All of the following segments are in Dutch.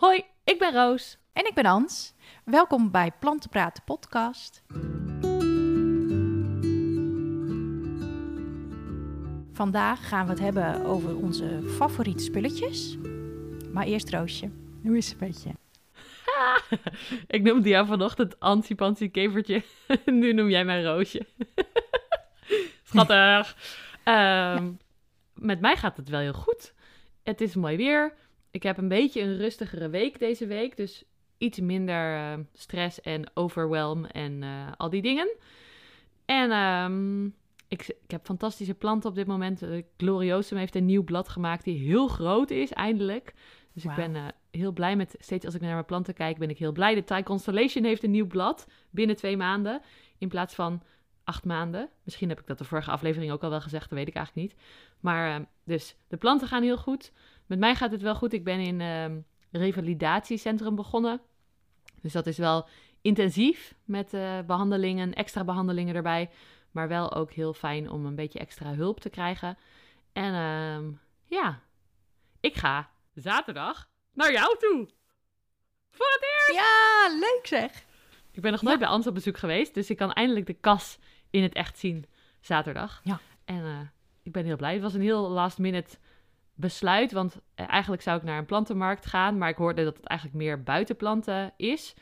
Hoi, ik ben Roos. En ik ben Ans. Welkom bij Plantenpraten podcast. Vandaag gaan we het hebben over onze favoriete spulletjes. Maar eerst Roosje. Hoe is het met je? ik noemde jou vanochtend Ansi Kevertje. nu noem jij mij Roosje. Schattig. Ehm, met mij gaat het wel heel goed. Het is mooi weer. Ik heb een beetje een rustigere week deze week. Dus iets minder eh, stress en overwhelm en eh, al die dingen. En ehm, ik, ik, heb fantastische planten op dit moment. Gloriosum heeft een nieuw blad gemaakt die heel groot is, eindelijk. Dus ik ben uh, heel blij met, steeds als ik naar mijn planten kijk, ben ik heel blij. De Thai Constellation heeft een nieuw blad binnen twee maanden. In plaats van acht maanden. Misschien heb ik dat de vorige aflevering ook al wel gezegd, dat weet ik eigenlijk niet. Maar dus de planten gaan heel goed. Met mij gaat het wel goed. Ik ben in um, revalidatiecentrum begonnen. Dus dat is wel intensief met uh, behandelingen, extra behandelingen erbij. Maar wel ook heel fijn om een beetje extra hulp te krijgen. En uh, ja, ik ga zaterdag naar jou toe. Voor het eerst! Ja, leuk zeg! Ik ben nog nooit bij Ans op bezoek geweest, dus ik kan eindelijk de kas in het echt zien zaterdag. Ja. En uh, ik ben heel blij. Het was een heel last minute besluit. Want eh, eigenlijk zou ik naar een plantenmarkt gaan, maar ik hoorde dat het eigenlijk meer buitenplanten is.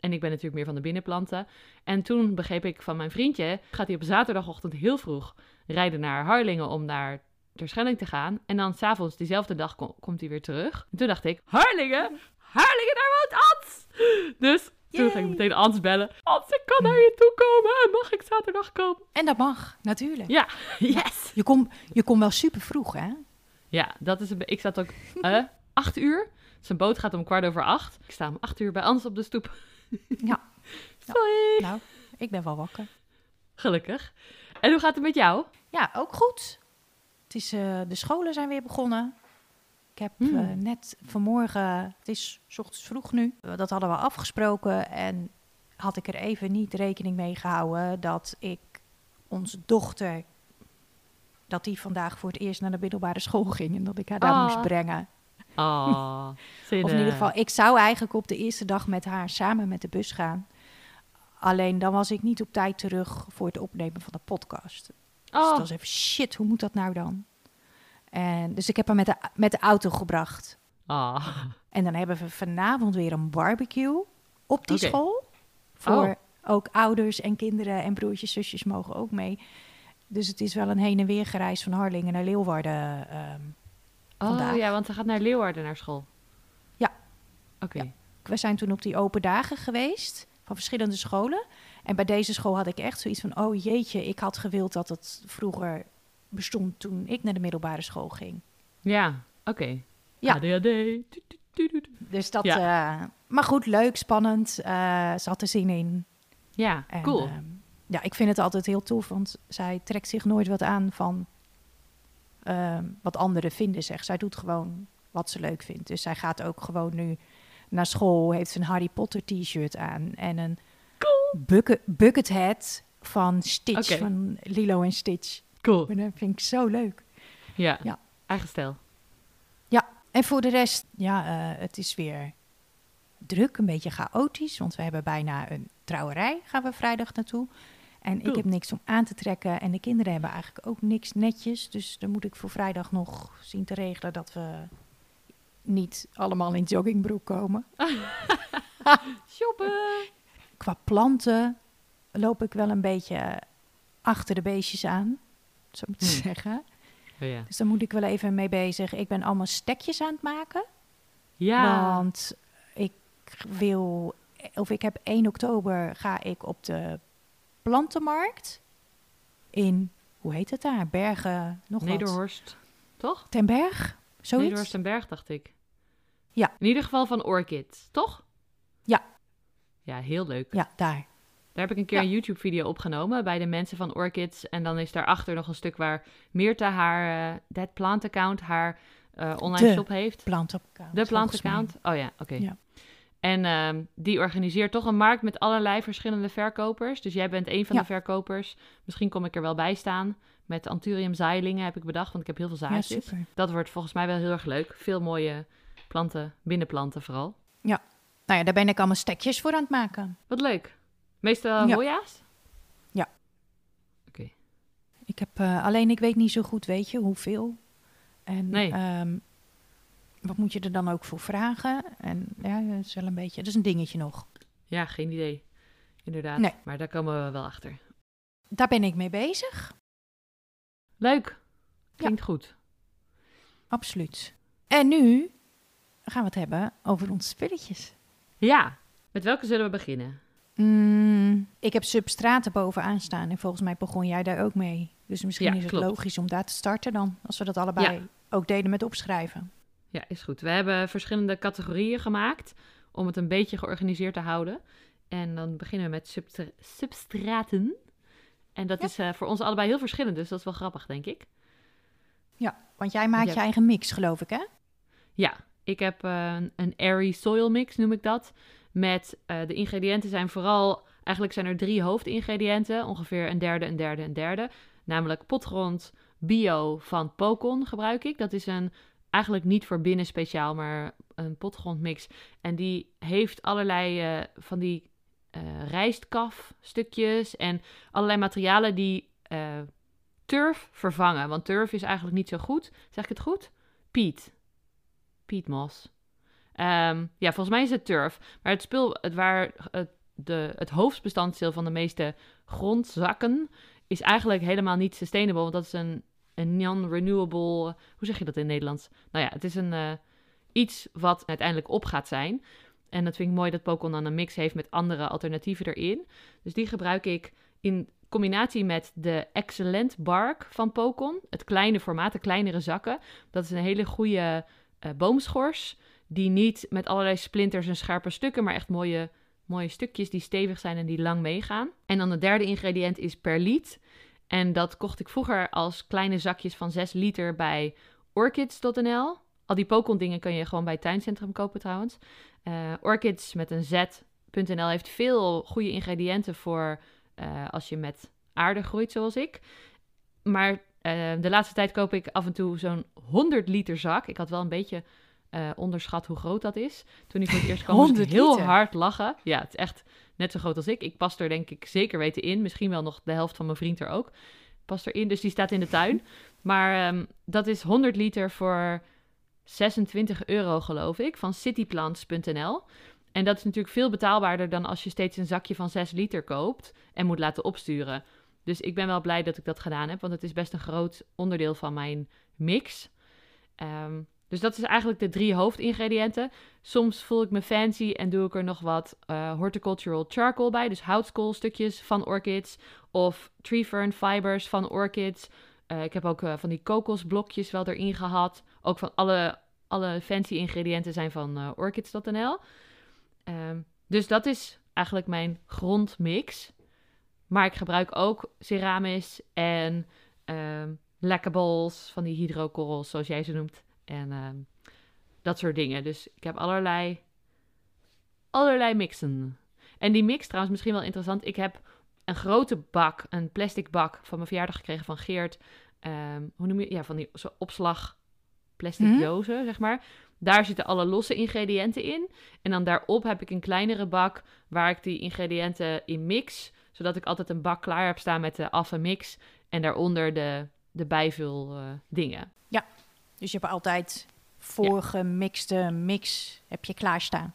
En ik ben natuurlijk meer van de binnenplanten. En toen begreep ik van mijn vriendje, gaat hij op zaterdagochtend heel vroeg rijden naar Harlingen om naar Terschelling te gaan. En dan s'avonds, diezelfde dag, komt hij weer terug. En toen dacht ik, Harlingen? Harlingen, daar woont Ans! Dus toen ging ik meteen Ans bellen. Ans, ik kan naar je toe komen. Mag ik zaterdag komen? En dat mag, natuurlijk. Ja, yes. Je komt je kom wel super vroeg, hè? Ja, dat is een ik zat ook uh, acht uur. Zijn boot gaat om kwart over acht. Ik sta om acht uur bij Ans op de stoep. Ja. Sorry. Nou, ik ben wel wakker. Gelukkig. En hoe gaat het met jou? Ja, ook goed. Het is, uh, de scholen zijn weer begonnen. Ik heb hmm. uh, net vanmorgen, het is s ochtends vroeg nu, dat hadden we afgesproken. En had ik er even niet rekening mee gehouden dat ik onze dochter dat die vandaag voor het eerst naar de middelbare school ging en dat ik haar daar Ah. moest brengen. Oh, Of in ieder geval, ik zou eigenlijk op de eerste dag met haar samen met de bus gaan. Alleen dan was ik niet op tijd terug voor het opnemen van de podcast. Dus Oh, dat was even shit, hoe moet dat nou dan? En, dus ik heb haar met de, met de auto gebracht. oh. En dan hebben we vanavond weer een barbecue op die school. Voor Oh. ook ouders en kinderen en broertjes, zusjes mogen ook mee. Dus het is wel een heen en weer gereis van Harlingen naar Leeuwarden. vandaag. oh ja, want ze gaat naar Leeuwarden naar school. Ja. Oké. Ja. We zijn toen op die open dagen geweest van verschillende scholen. En bij deze school had ik echt zoiets van: oh jeetje, ik had gewild dat het vroeger bestond toen ik naar de middelbare school ging. Ja, oké. Ja. ADHD. Dus dat. eh, maar goed, leuk, spannend. eh ze had er zin in. Ja, En, cool. ehm, ja, ik vind het altijd heel tof, want zij trekt zich nooit wat aan van ehm, wat anderen vinden, zeg. Zij doet gewoon wat ze leuk vindt. Dus zij gaat ook gewoon nu naar school, heeft een Harry Potter t-shirt aan en een bucket, bucket hat van Stitch, van Lilo en Stitch. cool. En dat vind ik zo leuk. Ja. Ja. Eigen stijl. Ja, en voor de rest, ja, eh, het is weer druk, een beetje chaotisch. Want we hebben bijna een trouwerij, gaan we vrijdag naartoe. En Cool. ik heb niks om aan te trekken. En de kinderen hebben eigenlijk ook niks netjes. Dus dan moet ik voor vrijdag nog zien te regelen dat we niet allemaal in joggingbroek komen. Shoppen. Qua planten loop ik wel een beetje achter de beestjes aan, zo moet ik Hmm. zeggen. Oh, ja. Dus daar moet ik wel even mee bezig. Ik ben allemaal stekjes aan het maken. Ja. Want ik wil, of ik heb 1 oktober ga ik op de plantenmarkt in, hoe heet het daar? Bergen, nog wat. Nederhorst. Toch? Ten Berg? Zoiets? Nederhorst en Berg, dacht ik. Ja. In ieder geval van Orchid, toch? Ja. Ja, heel leuk. Ja, daar. Daar heb ik een keer Ja. een YouTube-video opgenomen bij de mensen van Orchids. En dan is daarachter nog een stuk waar Meerta haar uh, Dead Plant Account, haar uh, online De shop heeft. Plantaccount. De Plant mij. Account. Oh ja, oké. Ja. En ehm, die organiseert toch een markt met allerlei verschillende verkopers. Dus jij bent een van Ja. de verkopers. Misschien kom ik er wel bij saan. Met Anthurium zaailingen heb ik bedacht, want ik heb heel veel Ja, zaadjes. super. dat wordt volgens mij wel heel erg leuk. Veel mooie planten, binnenplanten vooral. Nou ja, daar ben ik allemaal stekjes voor aan het maken. Wat leuk. Meestal Ja. hoja's? Ja. Oké. Ik heb, eh, alleen ik weet niet zo goed, weet je, hoeveel. En Nee. ehm, wat moet je er dan ook voor vragen? En ja, dat is wel een beetje, dat is een dingetje nog. Ja, geen idee. Inderdaad. Nee. Maar daar komen we wel achter. Daar ben ik mee bezig, Leuk. Klinkt goed. absoluut. En nu gaan we het hebben over onze spulletjes. Ja. Met welke zullen we beginnen? Mm, ik heb substraten bovenaan staan en volgens mij begon jij daar ook mee. Dus misschien Ja, is het klopt. logisch om daar te starten dan, als we dat allebei ook deden met opschrijven. Ja, is goed. We hebben verschillende categorieën gemaakt om het een beetje georganiseerd te houden. En dan beginnen we met substra- substraten. En dat Ja. is eh, voor ons allebei heel verschillend, dus dat is wel grappig, denk ik. Ja, want jij maakt Ja. je eigen mix, geloof ik, hè? Ja, ik heb eh, een airy soil mix, noem ik dat. Met eh, de ingrediënten zijn vooral, eigenlijk zijn er drie hoofdingrediënten. Ongeveer een derde, een derde, een derde. Namelijk potgrond bio van Pocon gebruik ik. Dat is een, eigenlijk niet voor binnen speciaal, maar een potgrondmix. En die heeft allerlei eh, van die eh rijstkaf stukjes en allerlei materialen die eh, turf vervangen. Want turf is eigenlijk niet zo goed. Zeg ik het goed? Piet. Pietmos. Ehm, ja, volgens mij is het turf. Maar het spul het waar het, de, het hoofdbestanddeel van de meeste grondzakken is eigenlijk helemaal niet sustainable. Want dat is een, een non-renewable. Hoe zeg je dat in het Nederlands? Nou ja, het is een eh, iets wat uiteindelijk op gaat zijn. En dat vind ik mooi dat Pokon dan een mix heeft met andere alternatieven erin. Dus die gebruik ik in combinatie met de Excellent Bark van Pokon. Het kleine formaat, de kleinere zakken. Dat is een hele goede eh, boomschors. Die niet met allerlei splinters en scherpe stukken, maar echt mooie, mooie stukjes die stevig zijn en die lang meegaan. En dan het derde ingrediënt is perliet. En dat kocht ik vroeger als kleine zakjes van 6 liter bij orchids.nl. Al die Pokon dingen kun je gewoon bij het tuincentrum kopen trouwens. Eh, orchids met een z.nl heeft veel goede ingrediënten voor eh, als je met aarde groeit zoals ik. Maar eh, de laatste tijd koop ik af en toe zo'n 100 liter zak. Ik had wel een beetje onderschat hoe groot dat is. Toen ik voor het eerst kwam, moest ik 100 heel hard lachen. Ja, het is echt net zo groot als ik. Ik pas er denk ik zeker weten in. Misschien wel nog de helft van mijn vriend er ook. Past erin, dus die staat in de tuin. Maar ehm, dat is 100 liter voor 26 euro, geloof ik, van cityplants.nl. En dat is natuurlijk veel betaalbaarder dan als je steeds een zakje van 6 liter koopt en moet laten opsturen. Dus ik ben wel blij dat ik dat gedaan heb, want het is best een groot onderdeel van mijn mix. Ehm, dus dat is eigenlijk de drie hoofdingrediënten. Soms voel ik me fancy en doe ik er nog wat eh, horticultural charcoal bij, dus houtskoolstukjes van orchids of tree fern fibers van orchids. Eh, ik heb ook eh, van die kokosblokjes wel erin gehad. Ook van alle, alle fancy ingrediënten zijn van orchids.nl. Ehm, dus dat is eigenlijk mijn grondmix. Maar ik gebruik ook ceramis en ehm lekkerballs van die hydrokorrels, zoals jij ze noemt. En ehm, dat soort dingen. Dus ik heb allerlei, allerlei mixen. En die mix trouwens misschien wel interessant. Ik heb een grote bak, een plastic bak van mijn verjaardag gekregen van Geert. Ehm, hoe noem je? Ja, van die zo opslag plastic Mhm. dozen, zeg maar. Daar zitten alle losse ingrediënten in. En dan daarop heb ik een kleinere bak waar ik die ingrediënten in mix. Zodat ik altijd een bak klaar heb staan met de affe mix. En daaronder de, de bijvul eh, dingen. Dus je hebt altijd voorgemixte mix heb je klaarstaan.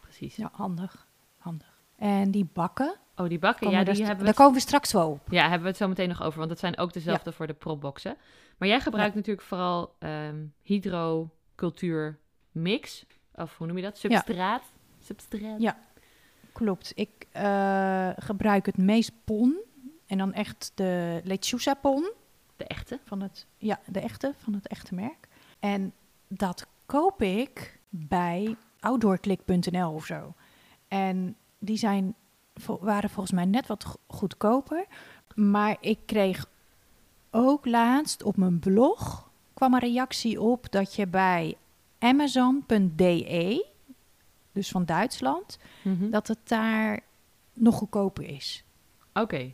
Precies. Ja, handig. Handig. En die bakken, Oh, die bakken, ja, die daar, hebben daar we, komen we straks wel op. ja, hebben we het zo meteen nog over. Want dat zijn ook dezelfde voor de propboxen. Maar jij gebruikt natuurlijk vooral ehm hydrocultuur mix. Of hoe noem je dat? Substraat. Substraat. Ja. Klopt. Ik eh, gebruik het meest pon. En dan echt de lechuza pon. De echte. Van het, ja, de echte, van het echte merk. En dat koop ik bij outdoorklik.nl of zo. En die zijn, waren volgens mij net wat go- goedkoper. Maar ik kreeg ook laatst op mijn blog... kwam een reactie op dat je bij amazon.de... dus van Duitsland, Mhm. dat het daar nog goedkoper is. Oké.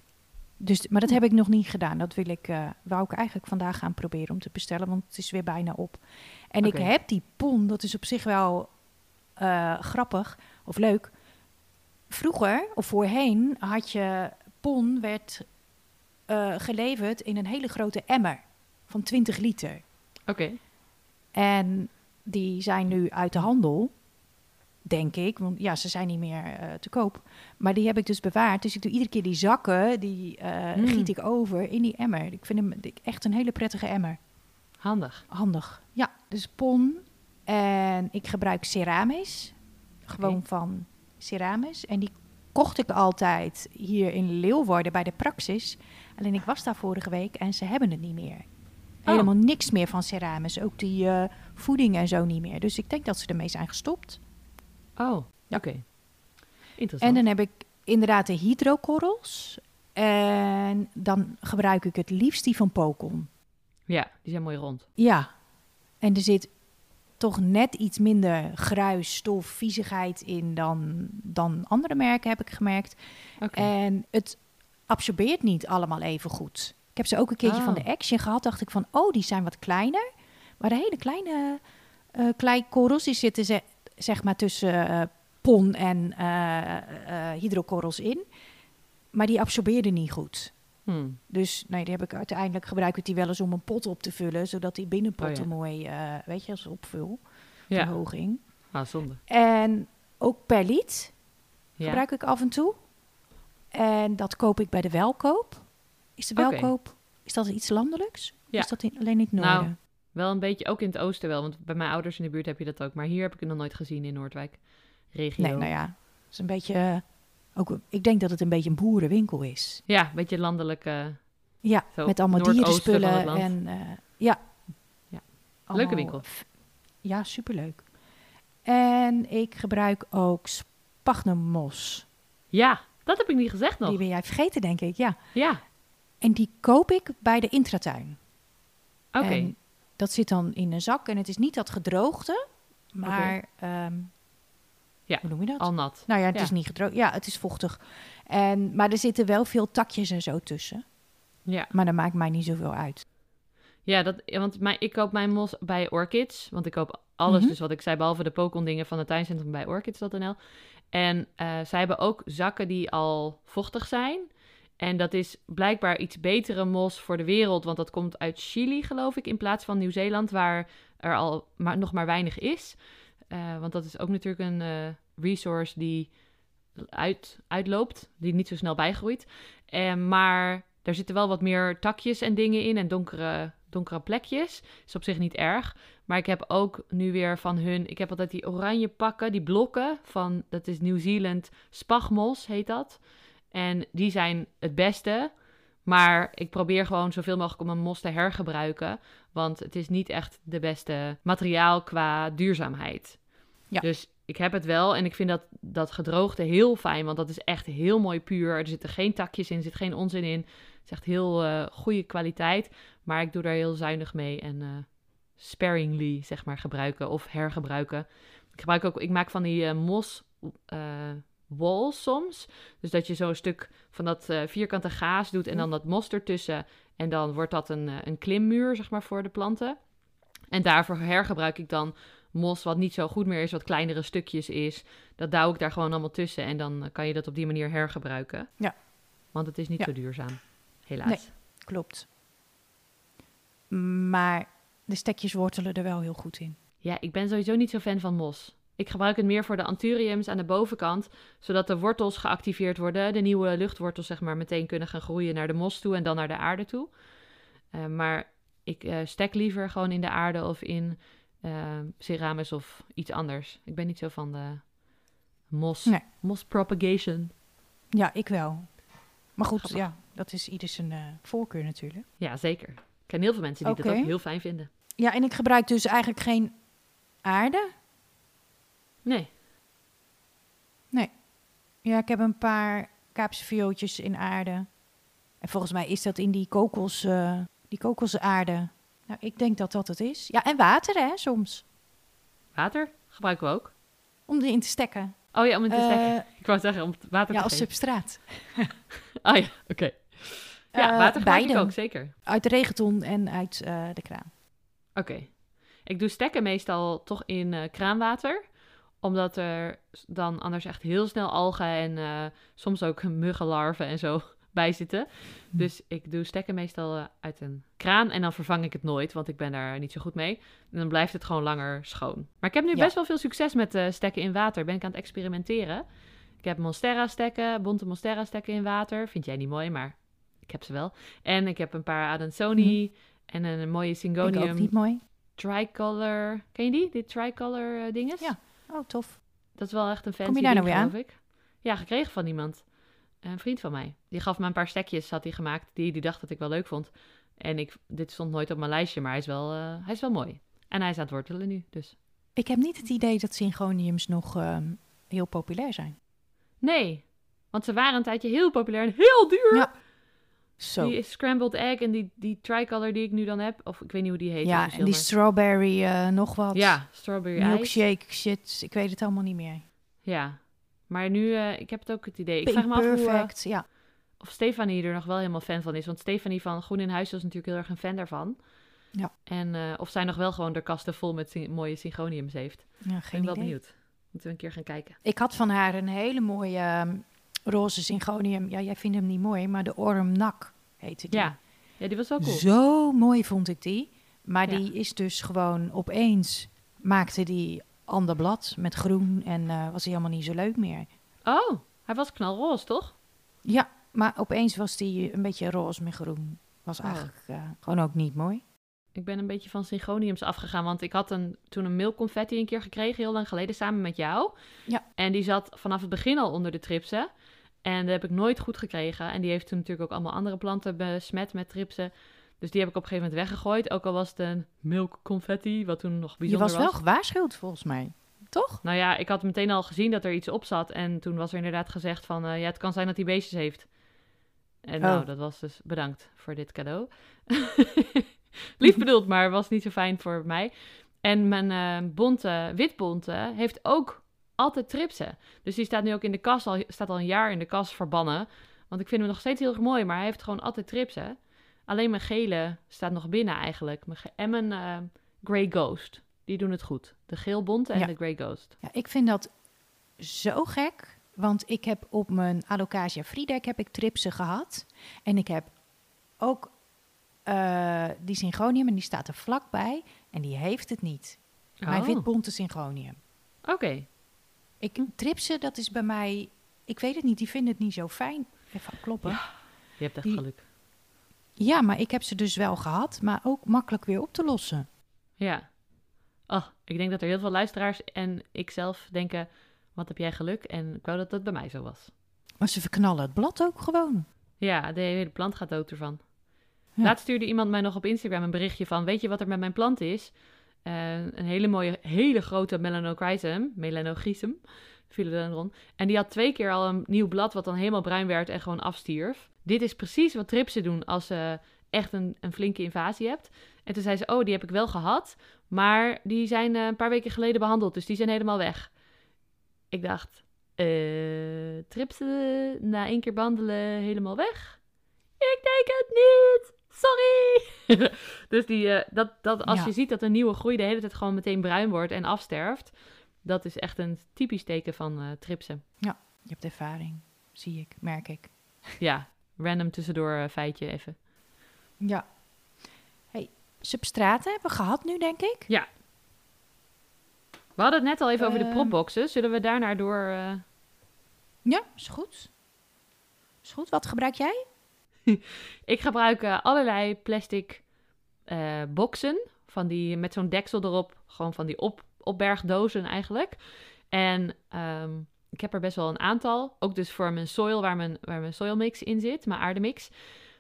Dus, maar dat heb ik nog niet gedaan. Dat wil ik, eh, wou ik eigenlijk vandaag gaan proberen om te bestellen, want het is weer bijna op. En ik heb die pon, dat is op zich wel eh, grappig of leuk. Vroeger, of voorheen, had je pon werd eh, geleverd in een hele grote emmer van 20 liter. Oké. En die zijn nu uit de handel, denk ik. Want ja, ze zijn niet meer eh, te koop. Maar die heb ik dus bewaard. Dus ik doe iedere keer die zakken, die eh, Hmm. giet ik over in die emmer. Ik vind hem echt een hele prettige emmer. Handig. Handig. Ja, dus pon. En ik gebruik Ceramis. Gewoon van Ceramis. En die kocht ik altijd hier in Leeuwarden bij de Praxis. Alleen ik was daar vorige week en ze hebben het niet meer. Helemaal niks meer van Ceramis. Ook die eh, voeding en zo niet meer. Dus ik denk dat ze ermee zijn gestopt. Oh, oké. En Interessant. dan heb ik inderdaad de hydrokorrels. En dan gebruik ik het liefst die van Pocon. Ja, die zijn mooi rond. Ja, en er zit toch net iets minder gruis, stof, viezigheid in dan, dan andere merken, heb ik gemerkt. Oké. En het absorbeert niet allemaal even goed. Ik heb ze ook een keertje van Oh. de Action gehad. Dacht ik van, oh, die zijn wat kleiner. Maar de hele kleine eh kleikorrels, die zitten ze, zeg maar tussen eh, pon en eh eh, hydrokorrels in. Maar die absorbeerden niet goed. Hmm. Dus nee, die heb ik uiteindelijk gebruik ik die wel eens om een pot op te vullen, zodat die binnenpotten Oh ja. mooi, weet je, als opvul, Ja, verhoging. ah, zonde. En ook Ja. gebruik ik af en toe. En dat koop ik bij de Welkoop. Is de. Welkoop, is dat iets landelijks? Is dat in, alleen in het Nou, noorden? Wel een beetje, ook in het oosten wel, want bij mijn ouders in de buurt heb je dat ook. Maar hier heb ik het nog nooit gezien in Noordwijk. Regio. nee, nou ja, het is een beetje, eh, ook, ik denk dat het een beetje een boerenwinkel is. Ja, een beetje landelijk. eh, Ja, Zo, met allemaal dierenspullen. En, eh, ja. Ja. Leuke winkel. Ja, superleuk. En ik gebruik ook spagnummos. Ja, dat heb ik niet gezegd nog. Die ben jij vergeten, denk ik. Ja. Ja, En die koop ik bij de intratuin. oké. Dat zit dan in een zak. En het is niet dat gedroogde, maar... ehm, Ja, Hoe noem je dat? Al nat. Nou ja, het ja. is niet gedroogd. Ja, het is vochtig. En, maar er zitten wel veel takjes en zo tussen. Ja, Maar dat maakt mij niet zoveel uit. ja dat, want mijn, ik koop mijn mos bij Orchids. Want ik koop alles, Mhm. dus wat ik zei, behalve de Pokon dingen van het tuincentrum bij Orchids.nl. En eh, zij hebben ook zakken die al vochtig zijn. En dat is blijkbaar iets betere mos voor de wereld, want dat komt uit Chili, geloof ik, in plaats van Nieuw-Zeeland, waar er al maar, nog maar weinig is. Eh, want dat is ook natuurlijk een eh, resource die uit, uitloopt, die niet zo snel bijgroeit. En maar er zitten wel wat meer takjes en dingen in en donkere, donkere plekjes. Is op zich niet erg. Maar ik heb ook nu weer van hun... Ik heb altijd die oranje pakken, die blokken van... Dat is Nieuw-Zeeland spagmos, heet dat. En die zijn het beste. Maar ik probeer gewoon zoveel mogelijk om een mos te hergebruiken. Want het is niet echt de beste materiaal qua duurzaamheid. Ja. Dus ik heb het wel en ik vind dat, dat gedroogde heel fijn. Want dat is echt heel mooi puur. Er zitten geen takjes in, er zit geen onzin in. Het is echt heel eh, goede kwaliteit. Maar ik doe daar heel zuinig mee en eh, sparingly, zeg maar, gebruiken of hergebruiken. Ik gebruik ook, ik maak van die eh, mos walls soms. Dus dat je zo'n stuk van dat eh, vierkante gaas doet en dan dat mos ertussen. En dan wordt dat een, eh, een klimmuur, zeg maar, voor de planten. En daarvoor hergebruik ik dan mos wat niet zo goed meer is, wat kleinere stukjes is. Dat douw ik daar gewoon allemaal tussen en dan eh, kan je dat op die manier hergebruiken. Ja. Want het is niet Ja. zo duurzaam, helaas. Nee. Klopt. Maar de stekjes wortelen er wel heel goed in. Ja, ik ben sowieso niet zo fan van mos. Ik gebruik het meer voor de anthuriums aan de bovenkant, zodat de wortels geactiveerd worden, de nieuwe luchtwortels zeg maar meteen kunnen gaan groeien naar de mos toe en dan naar de aarde toe. Eh, maar ik eh, stek liever gewoon in de aarde of in ceramis of iets anders. Ik ben niet zo van de mos, Nee. mos propagation. Ja, ik wel. Maar goed, Grappig. ja, dat is ieder zijn eh, voorkeur natuurlijk. Ja, zeker. Ik ken heel veel mensen die dat ook heel fijn vinden. Ja, en ik gebruik dus eigenlijk geen aarde. Nee, Ja, ik heb een paar Kaapse viooltjes in aarde. En volgens mij is dat in die kokos, eh, die kokosaarde. Nou, ik denk dat dat het is. Ja, en water hè, soms. water gebruiken we ook. Om erin te stekken. Oh ja, om het te stekken. Eh, Ik wou zeggen, om het water ja, te als geven. substraat. Oh ja, oké. Ja, Eh, water gebruik ik beide. ook, zeker. Uit de regenton en uit de kraan. Oké. Ik doe stekken meestal toch in kraanwater. Omdat er dan anders echt heel snel algen en eh, soms ook muggenlarven en zo bij zitten. Hm. Dus ik doe stekken meestal eh, uit een kraan en dan vervang ik het nooit, want ik ben daar niet zo goed mee. En dan blijft het gewoon langer schoon. Maar ik heb nu Ja. best wel veel succes met eh, stekken in water. Ben ik aan het experimenteren. Ik heb Monstera stekken, bonte Monstera stekken in water. Vind jij niet mooi, maar ik heb ze wel. En ik heb een paar Adansoni en een, mooie Vind ik ook Syngonium niet mooi. tricolor. Ken je die? Die tricolor eh, dinges? Ja. Oh, tof. Dat is wel echt een fancy Kom je daar ding, nou weer ik. Ja, gekregen van iemand. Een vriend van mij. Die gaf me een paar stekjes, had hij gemaakt, die die dacht dat ik wel leuk vond. En ik, dit stond nooit op mijn lijstje, maar hij is wel, eh, hij is wel mooi. En hij is aan het wortelen nu, dus. Ik heb niet het idee dat syngoniums nog ehm, heel populair zijn. Nee, want ze waren een tijdje heel populair en heel duur. Ja. Zo. Die scrambled egg en die, die tricolor die ik nu dan heb, of ik weet niet hoe die heet. ja, en die maar- strawberry eh, nog wat. Ja, strawberry ice. Milkshake shit. Ik weet het allemaal niet meer. Ja, maar nu, eh, ik heb het ook het idee. Ik vraag me af hoe, Perfect. Ja. of Stefanie er nog wel helemaal fan van is. Want Stefanie van Groen in Huis was natuurlijk heel erg een fan daarvan. Ja. En of zij nog wel gewoon de kasten vol met sy- mooie synchroniums heeft. ja, Ik geen ben wel idee. benieuwd. Moeten we een keer gaan kijken. Ik had van haar een hele mooie ehm, roze syngonium. Ja, jij vindt hem niet mooi, maar de Ormnak heette die. Ja. ja, die was wel cool. Zo mooi vond ik die. Maar Ja. die is dus gewoon opeens maakte die ander blad met groen en eh, was hij helemaal niet zo leuk meer. Oh, hij was knalroze, toch? Ja, maar opeens was die een beetje roze met groen. Was Oh. eigenlijk eh, gewoon ook niet mooi. Ik ben een beetje van synchroniums afgegaan. Want ik had een, toen een milkconfetti een keer gekregen, heel lang geleden, samen met jou. Ja. En die zat vanaf het begin al onder de tripsen. En dat heb ik nooit goed gekregen. En die heeft toen natuurlijk ook allemaal andere planten besmet met tripsen. Dus die heb ik op een gegeven moment weggegooid. Ook al was het een milkconfetti, wat toen nog Je bijzonder was wel gewaarschuwd volgens mij, toch? Nou ja, ik had meteen al gezien dat er iets op zat. En toen was er inderdaad gezegd van... eh, ja, het kan zijn dat hij beestjes heeft. En nou, Oh. dat was dus bedankt voor dit cadeau. Lief bedoeld, maar was niet zo fijn voor mij. En mijn eh, bonte, witbonte heeft ook altijd tripsen. Dus die staat nu ook in de kast, al, staat al een jaar in de kast verbannen. Want ik vind hem nog steeds heel erg mooi, maar hij heeft gewoon altijd tripsen. Alleen mijn gele staat nog binnen eigenlijk. Mijn ge- en mijn eh, Grey Ghost. Die doen het goed. De geelbonte en Ja. de Grey Ghost. Ja, ik vind dat zo gek. Want ik heb op mijn Alocasia Friedek heb ik tripsen gehad. En ik heb ook eh, die syngonium en die staat er vlakbij. En die heeft het niet. Mijn Oh. witbonte syngonium. Oké. Ik, tripsen, dat is bij mij... Ik weet het niet, die vinden het niet zo fijn. Even kloppen. Ja. Je hebt echt Die- geluk. maar ik heb ze dus wel gehad. Maar ook makkelijk weer op te lossen. Ja. Oh, ik denk dat er heel veel luisteraars en ikzelf denken... Wat heb jij geluk? En ik wou dat dat bij mij zo was. Maar ze verknallen het blad ook gewoon. Ja, de hele plant gaat dood ervan. Ja. Laatst stuurde iemand mij nog op Instagram een berichtje van... Weet je wat er met mijn plant is? Een hele mooie, hele grote melanochrysum. Melanochrysum. Philodendron. En die had twee keer al een nieuw blad... wat dan helemaal bruin werd en gewoon afstierf. Dit is precies wat tripsen doen als je echt een, een flinke invasie hebt. En toen zei ze... Oh, die heb ik wel gehad. Maar die zijn eh, een paar weken geleden behandeld. Dus die zijn helemaal weg. Ik dacht... eh tripsen na één keer behandelen helemaal weg? Ik denk het niet. Sorry. dus die, eh, dat, dat, als Ja. je ziet dat een nieuwe groei de hele tijd gewoon meteen bruin wordt en afsterft, dat is echt een typisch teken van eh, tripsen. Je hebt ervaring, zie ik, merk ik. Ja, random tussendoor eh, feitje even. Ja. Hey, substraten hebben we gehad nu, denk ik. We hadden het net al even over de Ehm. propboxen. Zullen we daarnaar door... Ja, is goed. Is goed. Wat gebruik jij? Ik gebruik eh, allerlei plastic eh, boxen. Van die, met zo'n deksel erop. Gewoon van die op, opbergdozen eigenlijk. En ehm, ik heb er best wel een aantal. Ook dus voor mijn soil, waar mijn, waar mijn soilmix in zit. Mijn aardemix.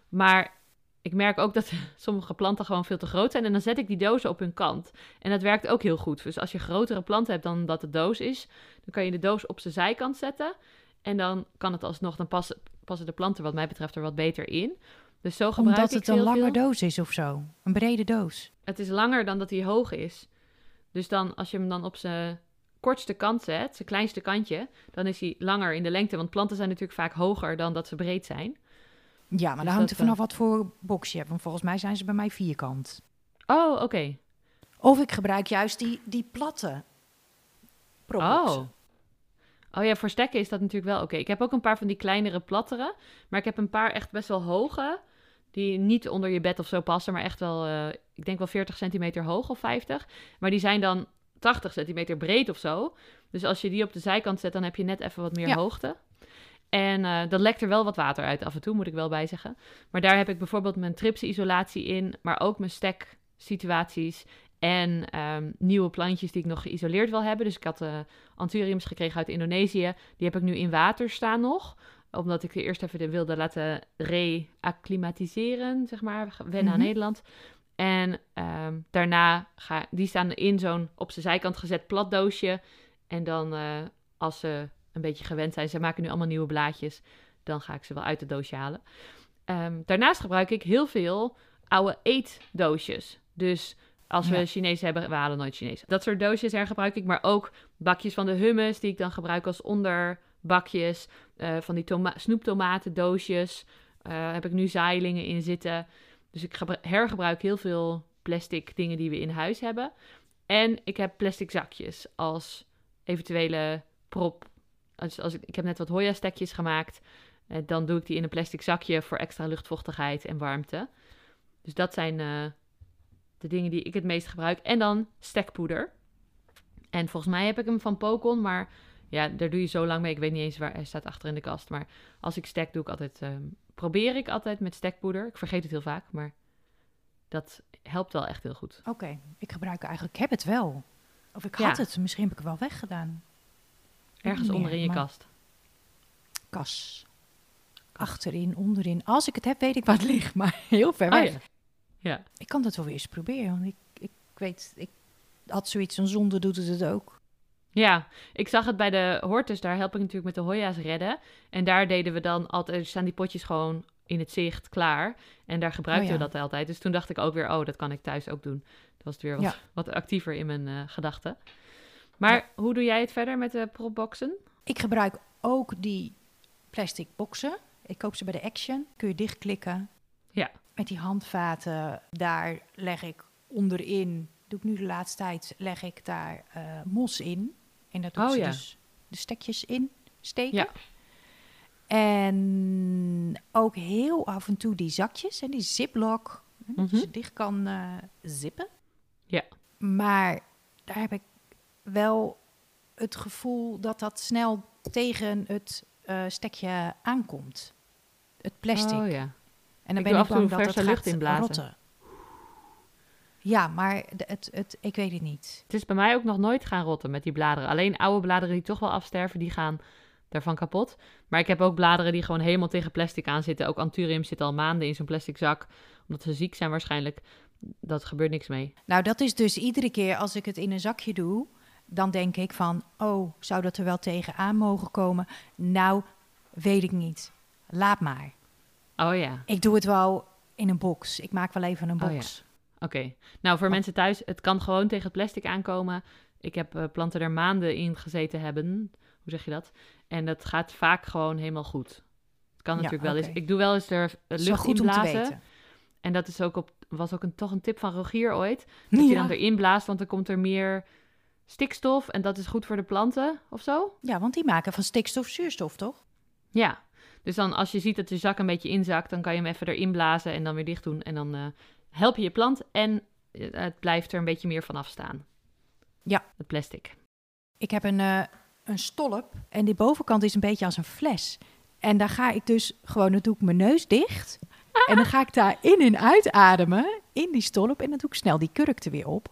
Maar ik merk ook dat sommige planten gewoon veel te groot zijn. En dan zet ik die dozen op hun kant. En dat werkt ook heel goed. Dus als je grotere planten hebt dan dat de doos is... dan kan je de doos op zijn zijkant zetten. En dan kan het alsnog... dan passen, passen de planten wat mij betreft er wat beter in. Dus zo gebruik Omdat ik het een lange veel. doos is of zo. Een brede doos. Het is langer dan dat hij hoog is. Dus dan, als je hem dan op zijn kortste kant zet, zijn kleinste kantje, dan is hij langer in de lengte. Want planten zijn natuurlijk vaak hoger dan dat ze breed zijn. Ja, maar Dus dan hangt er vanaf wat voor box je hebt. Want volgens mij zijn ze bij mij vierkant. Oh, oké. Of ik gebruik juist die, die platte propboxen. Oh. Oh ja, voor stekken is dat natuurlijk wel oké. Ik heb ook een paar van die kleinere, plattere. Maar ik heb een paar echt best wel hoge. Die niet onder je bed of zo passen. Maar echt wel, eh, ik denk wel 40 centimeter hoog of 50. Maar die zijn dan 80 centimeter breed of zo. Dus als je die op de zijkant zet, dan heb je net even wat meer Ja. hoogte. En eh dan lekt er wel wat water uit af en toe, moet ik wel bij zeggen. Maar daar heb ik bijvoorbeeld mijn tripsisolatie in. Maar ook mijn steksituaties. En ehm, nieuwe plantjes die ik nog geïsoleerd wil hebben. Dus ik had eh anthuriums gekregen uit Indonesië. Die heb ik nu in water staan nog. Omdat ik er eerst even de wilde laten reacclimatiseren, zeg maar. Wennen aan Mhm. Nederland. En ehm, daarna ga die staan in zo'n op zijn zijkant gezet plat doosje. En dan eh, als ze een beetje gewend zijn, ze maken nu allemaal nieuwe blaadjes. Dan ga ik ze wel uit het doosje halen. Ehm, daarnaast gebruik ik heel veel oude eetdoosjes. Dus als we Ja. Chinees hebben, we halen nooit Chinees. Dat soort doosjes her gebruik ik, maar ook bakjes van de hummus die ik dan gebruik als onderbakjes. Eh, van die toma snoeptomaten doosjes. Eh, heb ik nu zaailingen in zitten. Dus ik gebru- hergebruik heel veel plastic dingen die we in huis hebben. En ik heb plastic zakjes als eventuele prop. Als, als ik, ik heb net wat Hoya-stekjes gemaakt. Eh, dan doe ik die in een plastic zakje voor extra luchtvochtigheid en warmte. Dus dat zijn de dingen die ik het meest gebruik. En dan stekpoeder. En volgens mij heb ik hem van Pokon, maar ja, daar doe je zo lang mee. Ik weet niet eens waar hij staat achter in de kast. Maar als ik stek, doe ik altijd, ehm, probeer ik altijd met stekpoeder. Ik vergeet het heel vaak, maar dat helpt wel echt heel goed. Oké, ik gebruik eigenlijk, ik heb het wel. Of ik Ja. had het, misschien heb ik het wel weggedaan. Ergens niet onder in meer, je maar- kast. Kas. Achterin, onderin. Als ik het heb, weet ik waar het ligt, maar heel ver Oh weg. ja. Ja. Ik kan dat wel weer eens proberen, want ik, ik weet, ik had zoiets, een zonde doet het het ook. Ja, ik zag het bij de Hortus. Daar help ik natuurlijk met de Hoya's redden. En daar deden we dan altijd... Staan die potjes gewoon in het zicht klaar. En daar gebruikten Oh ja. we dat altijd. Dus toen dacht ik ook weer... Oh, dat kan ik thuis ook doen. Dat was het weer wat, Ja. wat actiever in mijn eh, gedachten. Maar hoe doe jij het verder met de propboxen? Ik gebruik ook die plastic boxen. Ik koop ze bij de Action. Kun je dichtklikken. Ja. Met die handvaten, daar leg ik onderin, doe ik nu de laatste tijd, leg ik daar eh, mos in. En daar doe ik Oh ze ja. dus de stekjes in steken. Ja. En ook heel af en toe die zakjes en die ziplock, hè, dat je Mhm. ze dicht kan eh, zippen. Ja. Maar daar heb ik wel het gevoel dat dat snel tegen het eh, stekje aankomt. Het plastic. Oh ja. En dan Ik ben ik af en toe bang dat het lucht gaat inblazen. rotten. Ja, maar het, het, ik weet het niet. Het is bij mij ook nog nooit gaan rotten met die bladeren. Alleen oude bladeren die toch wel afsterven, die gaan daarvan kapot. Maar ik heb ook bladeren die gewoon helemaal tegen plastic aan zitten. Ook anthurium zit al maanden in zo'n plastic zak. Omdat ze ziek zijn waarschijnlijk. Dat gebeurt niks mee. Nou, dat is dus iedere keer als ik het in een zakje doe, dan denk ik van, oh, zou dat er wel tegenaan mogen komen? Nou, weet ik niet. Laat maar. Oh ja. Ik doe het wel in een box. Ik maak wel even een Oh ja. box. Oké. Nou, voor Oh. mensen thuis, het kan gewoon tegen het plastic aankomen. Ik heb eh, planten er maanden in gezeten hebben. Hoe zeg je dat? En dat gaat vaak gewoon helemaal goed. Het kan Ja, natuurlijk wel eens. Ik doe wel eens er eh, lucht in blazen. En dat is ook op, was ook een, toch een tip van Rogier ooit. Dat je dan erin blaast, want dan komt er meer stikstof. En dat is goed voor de planten of zo. ja, want die maken van stikstof zuurstof, toch? Ja. Dus dan als je ziet dat je zak een beetje inzakt, dan kan je hem even erin blazen en dan weer dicht doen. En dan eh, help je je plant en eh, het blijft er een beetje meer van afstaan. Ja. Het plastic. Ik heb een, eh, een stolp en die bovenkant is een beetje als een fles. En daar ga ik dus gewoon, dan doe ik mijn neus dicht. En dan ga ik daar in en uitademen, in die stolp. En dan doe ik snel die kurk er weer op.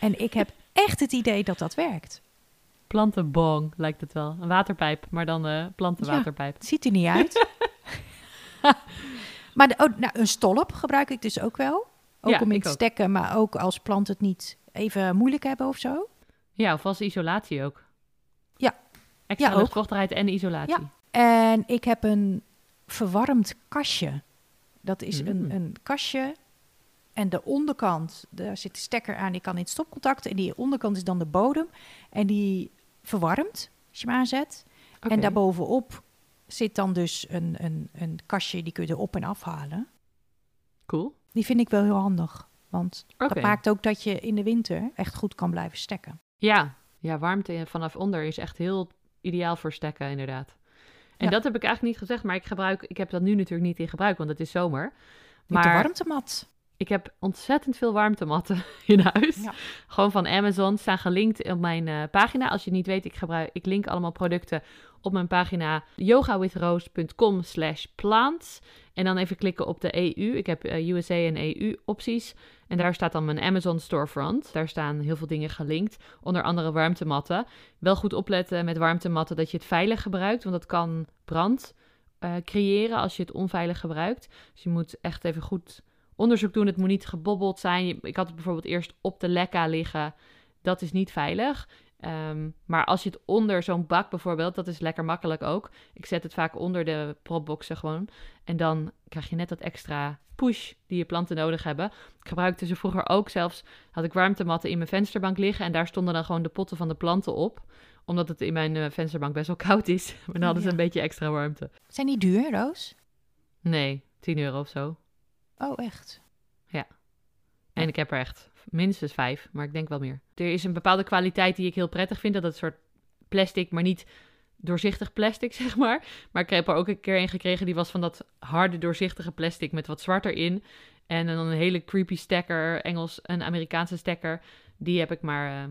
En ik heb echt het idee dat dat werkt. Plantenbong lijkt het wel. Een waterpijp, maar dan eh plantenwaterpijp. Ziet er niet uit. maar de, oh, nou, een stolp gebruik ik dus ook wel. Ook Ja, om in te ook. stekken, maar ook als planten het niet even moeilijk hebben of zo. Ja, of als isolatie ook. Ja. Extra Ja, ook. luchtvochtigheid en isolatie. Ja. En ik heb een verwarmd kastje. Dat is Mm. een, een kastje. En de onderkant, daar zit de stekker aan, die kan in het stopcontact. En die onderkant is dan de bodem. En die verwarmt als je hem aanzet. En daarbovenop zit dan dus een, een, een kastje, die kun je erop en afhalen. Cool. Die vind ik wel heel handig. Want Oké. dat maakt ook dat je in de winter echt goed kan blijven stekken. Ja, ja, warmte vanaf onder is echt heel ideaal voor stekken, inderdaad. En Ja. dat heb ik eigenlijk niet gezegd, maar ik gebruik, ik heb dat nu natuurlijk niet in gebruik, want het is zomer. Met de Maar warmtemat. Ik heb ontzettend veel warmtematten in huis. Ja. Gewoon van Amazon, staan gelinkt op mijn eh, pagina. Als je niet weet, ik, gebruik, ik link allemaal producten op mijn pagina yogawithroos.com slash plants. En dan even klikken op de EU. Ik heb eh, USA en EU opties. En daar staat dan mijn Amazon storefront. Daar staan heel veel dingen gelinkt. Onder andere warmtematten. Wel goed opletten met warmtematten dat je het veilig gebruikt. Want dat kan brand eh, creëren als je het onveilig gebruikt. Dus je moet echt even goed onderzoek doen. Het moet niet gebobbeld zijn. Ik had het bijvoorbeeld eerst op de lekka liggen. Dat is niet veilig. Ehm, maar als je het onder zo'n bak bijvoorbeeld, dat is lekker makkelijk ook. Ik zet het vaak onder de propboxen gewoon. En dan krijg je net dat extra push die je planten nodig hebben. Ik gebruikte ze vroeger ook zelfs. Had ik warmtematten in mijn vensterbank liggen. En daar stonden dan gewoon de potten van de planten op. Omdat het in mijn eh, vensterbank best wel koud is. Maar dan hadden ze Ja. een beetje extra warmte. Zijn die duur, Roos? Nee, 10 euro of zo. Oh, echt? En ik heb er echt minstens vijf, maar ik denk wel meer. Er is een bepaalde kwaliteit die ik heel prettig vind. Dat het soort plastic, maar niet doorzichtig plastic, zeg maar. Maar ik heb er ook een keer een gekregen, die was van dat harde doorzichtige plastic met wat zwart erin. En dan een hele creepy stekker, Engels, een Amerikaanse stekker. Die heb ik maar eh,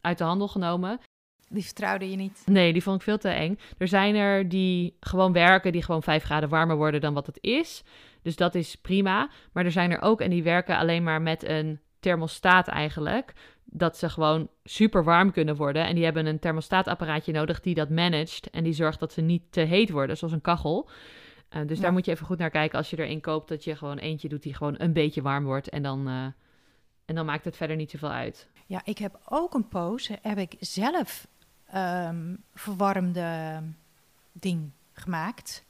uit de handel genomen. Die vertrouwde je niet. Nee, die vond ik veel te eng. Er zijn er die gewoon werken, die gewoon 5 graden warmer worden dan wat het is. Dus dat is prima. Maar er zijn er ook en die werken alleen maar met een thermostaat eigenlijk. Dat ze gewoon super warm kunnen worden. En die hebben een thermostaatapparaatje nodig die dat managt. En die zorgt dat ze niet te heet worden, zoals een kachel. Eh, dus Ja. daar moet je even goed naar kijken als je er een koopt. Dat je gewoon eentje doet die gewoon een beetje warm wordt. En dan, eh, en dan maakt het verder niet zoveel uit. Ja, ik heb ook een poos, heb ik zelf ehm, verwarmde ding gemaakt.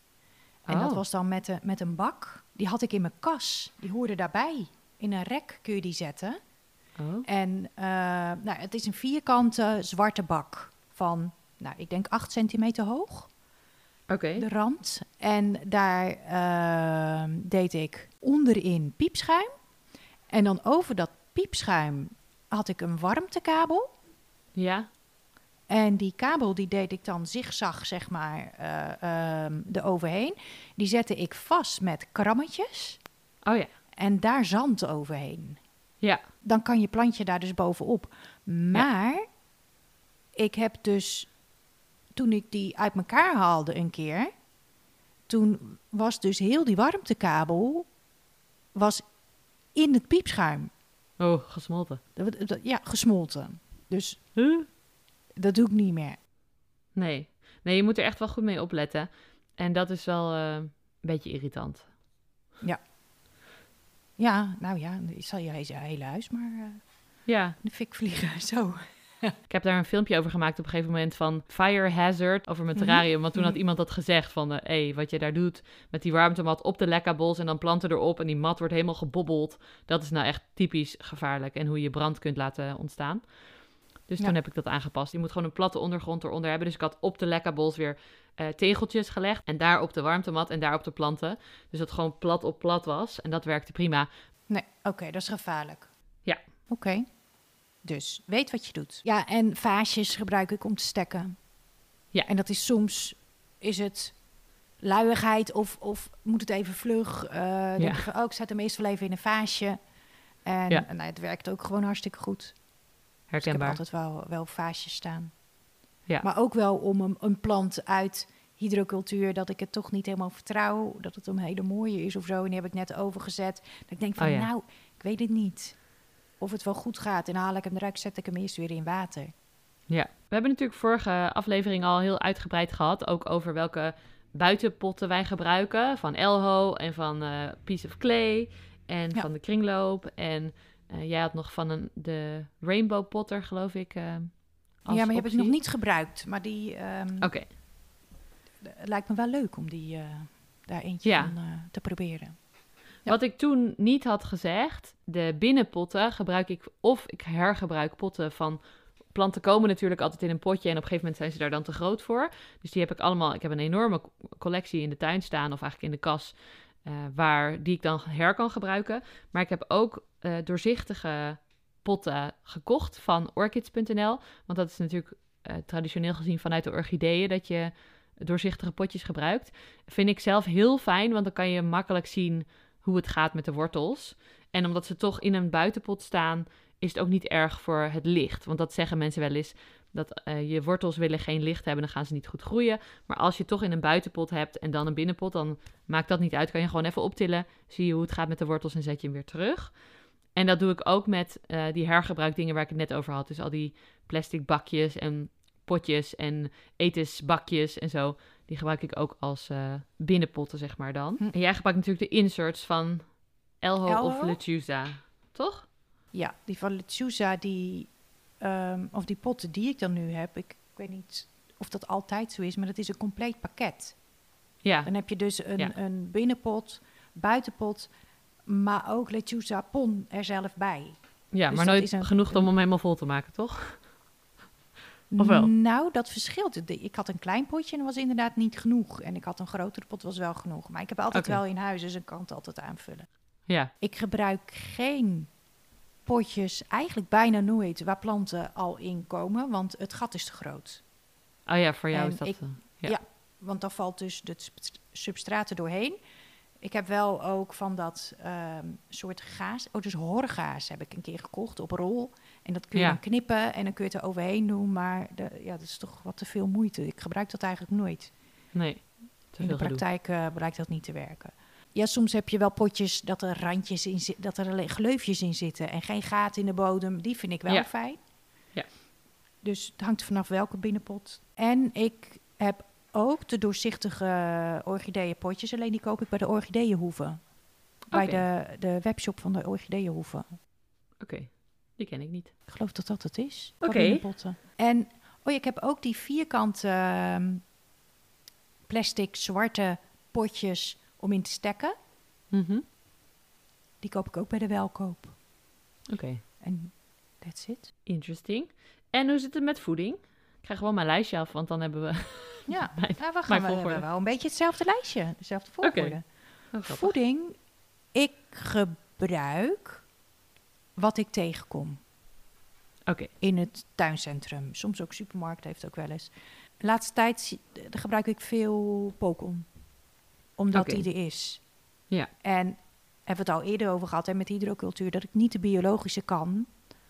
En dat Oh. was dan met, een met een bak. Die had ik in mijn kas. Die hoorde daarbij. In een rek kun je die zetten. Oh. En eh, nou, het is een vierkante zwarte bak van, nou, ik denk 8 centimeter hoog, Oké. de rand. En daar ehm, deed ik onderin piepschuim. En dan over dat piepschuim had ik een warmtekabel. Ja. En die kabel die deed ik dan zigzag, zeg maar, eh ehm eroverheen. Die zette ik vast met krammetjes Oh ja. en daar zand overheen. Ja. Dan kan je plantje daar dus bovenop. Maar ik heb dus, toen ik die uit elkaar haalde een keer, toen was dus heel die warmtekabel was in het piepschuim. Oh, gesmolten. Ja, gesmolten. Dus Huh? Dat doe ik niet meer. Nee. Nee, je moet er echt wel goed mee opletten. En dat is wel eh, een beetje irritant. Ja, nou ja, ik zal je hele, hele huis maar eh Ja, de fik vliegen. Zo. ik heb daar een filmpje over gemaakt op een gegeven moment van fire hazard over mijn Mhm. terrarium. Want toen had Mhm. iemand dat gezegd van, hé, hey, wat je daar doet met die warmtemat op de lekkabols en dan planten erop en die mat wordt helemaal gebobbeld. Dat is nou echt typisch gevaarlijk en hoe je brand kunt laten ontstaan. Dus Ja. toen heb ik dat aangepast. Je moet gewoon een platte ondergrond eronder hebben. Dus ik had op de lekkabols weer eh, tegeltjes gelegd. En daar op de warmtemat en daar op de planten. Dus dat gewoon plat op plat was. En dat werkte prima. Nee, oké, dat is gevaarlijk. Ja. Oké. Dus weet wat je doet. Ja, en vaasjes gebruik ik om te stekken. Ja. En dat is soms, is het luiigheid of, of moet het even vlug. eh denk Ja. ik van, oh, ik zet hem eerst wel even in een vaasje. En Ja. nou, het werkt ook gewoon hartstikke goed. Dus ik heb Herkenbaar. altijd wel, wel vaasjes staan. Ja. Maar ook wel om een, een plant uit hydrocultuur, dat ik het toch niet helemaal vertrouw. Dat het een hele mooie is of zo. En die heb ik net overgezet. Dat ik denk van, Oh ja. nou, ik weet het niet. Of het wel goed gaat. En dan haal ik hem eruit, zet ik hem eerst weer in water. Ja, we hebben natuurlijk vorige aflevering al heel uitgebreid gehad. Ook over welke buitenpotten wij gebruiken. Van Elho en van eh Piece of Clay. En Ja. van de kringloop. En eh, jij had nog van een, de Rainbow Potter, geloof ik. eh, ja, maar die heb ik nog niet gebruikt. Maar die ehm, Oké, het lijkt me wel leuk om die, eh, daar eentje Ja. van te proberen. Ja. Wat ik toen niet had gezegd, de binnenpotten gebruik ik of ik hergebruik potten van planten komen natuurlijk altijd in een potje en op een gegeven moment zijn ze daar dan te groot voor. Dus die heb ik allemaal, ik heb een enorme co- collectie in de tuin staan of eigenlijk in de kas, waar die ik dan her kan gebruiken. Maar ik heb ook eh, doorzichtige potten gekocht van orchids.nl. Want dat is natuurlijk eh, traditioneel gezien vanuit de orchideeën dat je doorzichtige potjes gebruikt. Vind ik zelf heel fijn, want dan kan je makkelijk zien hoe het gaat met de wortels. En omdat ze toch in een buitenpot staan, is het ook niet erg voor het licht. Want dat zeggen mensen wel eens, dat eh, je wortels willen geen licht hebben, dan gaan ze niet goed groeien. Maar als je toch in een buitenpot hebt en dan een binnenpot, dan maakt dat niet uit. Kan je gewoon even optillen, zie je hoe het gaat met de wortels en zet je hem weer terug. En dat doe ik ook met uh, die hergebruikdingen waar ik het net over had. Dus al die plastic bakjes en potjes en etensbakjes en zo. Die gebruik ik ook als uh, binnenpotten, zeg maar dan. Hm. En jij gebruikt natuurlijk de inserts van Elho, Elho? of Lechuza, toch? Ja, die van Lechuza, die, um, of die potten die ik dan nu heb. Ik, ik, weet niet of dat altijd zo is, maar dat is een compleet pakket. Ja. Dan heb je dus een, ja. een binnenpot, buitenpot, maar ook Lechuza pon er zelf bij. Ja, dus maar nooit een, genoeg om hem helemaal vol te maken, toch? Of wel? Nou, dat verschilt. Ik had een klein potje en dat was inderdaad niet genoeg. En ik had een grotere pot, was wel genoeg. Maar ik heb altijd wel in huis, dus ik kan het altijd aanvullen. Ja. Ik gebruik geen potjes, eigenlijk bijna nooit, waar planten al in komen, want het gat is te groot. Oh ja, voor jou en is dat... Ik, uh, ja. ja. want dan valt dus het substraat er doorheen. Ik heb wel ook van dat um, soort gaas, oh dus horgaas heb ik een keer gekocht op rol. En dat kun je ja. dan knippen en dan kun je het er overheen doen. Maar de, ja, dat is toch wat te veel moeite. Ik gebruik dat eigenlijk nooit. Nee. In de praktijk uh, blijkt dat niet te werken. Ja, soms heb je wel potjes dat er randjes in zitten, dat er gleufjes in zitten en geen gaten in de bodem. Die vind ik wel ja. fijn. Ja. Dus het hangt vanaf welke binnenpot. En ik heb ook de doorzichtige orchideeënpotjes, alleen die koop ik bij de orchideeënhoeven. Okay. Bij de, de webshop van de orchideeënhoeven. Oké. Okay. Die ken ik niet. Ik geloof dat dat het is. Oké. En oh ja, ik heb ook die vierkante uh, plastic zwarte potjes om in te stekken. -hmm. Die koop ik ook bij de welkoop. Oké. Okay. En that's it. Interesting. En hoe zit het met voeding? Ik krijg gewoon mijn lijstje af, want dan hebben we... Ja, mijn, nou, we gaan we, hebben wel een beetje hetzelfde lijstje. Dezelfde volgorde. Okay. Voeding, ik gebruik wat ik tegenkom. Okay. In het tuincentrum. Soms ook supermarkt heeft ook wel eens. De laatste tijd gebruik ik veel pokon. Omdat okay. die er is. Ja. En hebben we het al eerder over gehad hè, met hydrocultuur, dat ik niet de biologische kan.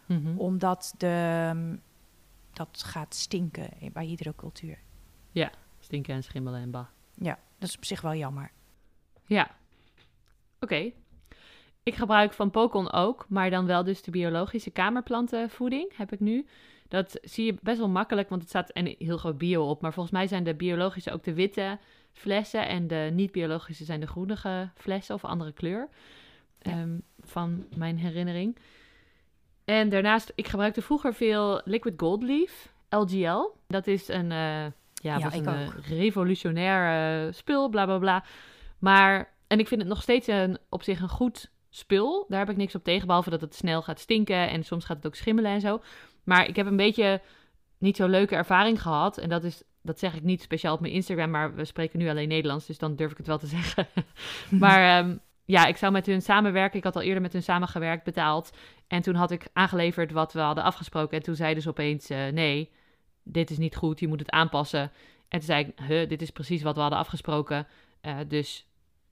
Mm -hmm. Omdat de, dat gaat stinken bij hydrocultuur. Ja, stinken en schimmelen en bah. Ja, dat is op zich wel jammer. Ja. Oké. Okay. Ik gebruik van Pokon ook, maar dan wel dus de biologische kamerplantenvoeding heb ik nu. Dat zie je best wel makkelijk, want het staat en heel groot bio op. Maar volgens mij zijn de biologische ook de witte flessen en de niet-biologische zijn de groenige flessen of andere kleur. Ja. Um, van mijn herinnering. En daarnaast, ik gebruikte vroeger veel Liquid Gold Leaf, LGL. Dat is een, uh, ja, ja een ook. revolutionair uh, spul, bla bla bla. Maar, en ik vind het nog steeds een, op zich een goed spul. Daar heb ik niks op tegen, behalve dat het snel gaat stinken en soms gaat het ook schimmelen en zo. Maar ik heb een beetje niet zo leuke ervaring gehad. En dat is, dat zeg ik niet speciaal op mijn Instagram, maar we spreken nu alleen Nederlands, dus dan durf ik het wel te zeggen. maar um, ja, ik zou met hun samenwerken. Ik had al eerder met hun samengewerkt, betaald. En toen had ik aangeleverd wat we hadden afgesproken. En toen zeiden ze opeens, uh, nee, dit is niet goed, je moet het aanpassen. En toen zei ik, dit is precies wat we hadden afgesproken. Uh, dus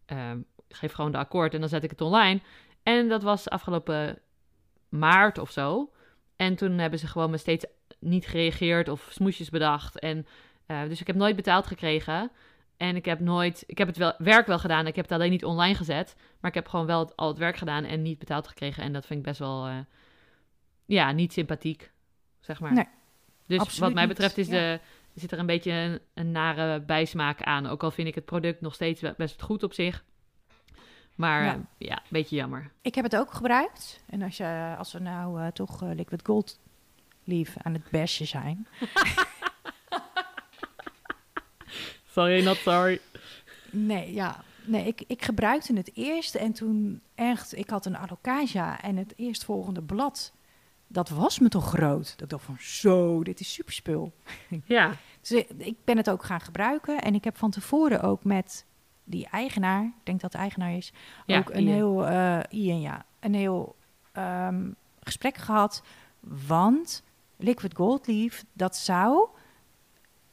um, geef gewoon de akkoord en dan zet ik het online. En dat was afgelopen maart of zo. En toen hebben ze gewoon me steeds niet gereageerd of smoesjes bedacht. En, uh, dus ik heb nooit betaald gekregen. En ik heb nooit, ik heb het wel, werk wel gedaan. Ik heb het alleen niet online gezet. Maar ik heb gewoon wel het, al het werk gedaan en niet betaald gekregen. En dat vind ik best wel, uh, ja, niet sympathiek, zeg maar. Nee, dus wat mij betreft is ja. de, zit er een beetje een, een, nare bijsmaak aan. Ook al vind ik het product nog steeds best goed op zich. Maar ja, ja een beetje jammer. Ik heb het ook gebruikt. En als, je, als we nou uh, toch uh, Liquid Gold Leaf aan het bashen zijn. sorry, not sorry. Nee, ja. Nee, ik, ik gebruikte het eerst en toen echt, ik had een alocasia en het eerstvolgende blad, dat was me toch groot. Dat ik dacht van, zo, dit is superspul. Ja. dus ik, ben het ook gaan gebruiken en ik heb van tevoren ook met die eigenaar, ik denk dat de eigenaar is, ja, ook een Ian. heel, uh, Ian, ja, een heel ehm, gesprek gehad, want liquid gold leaf, dat zou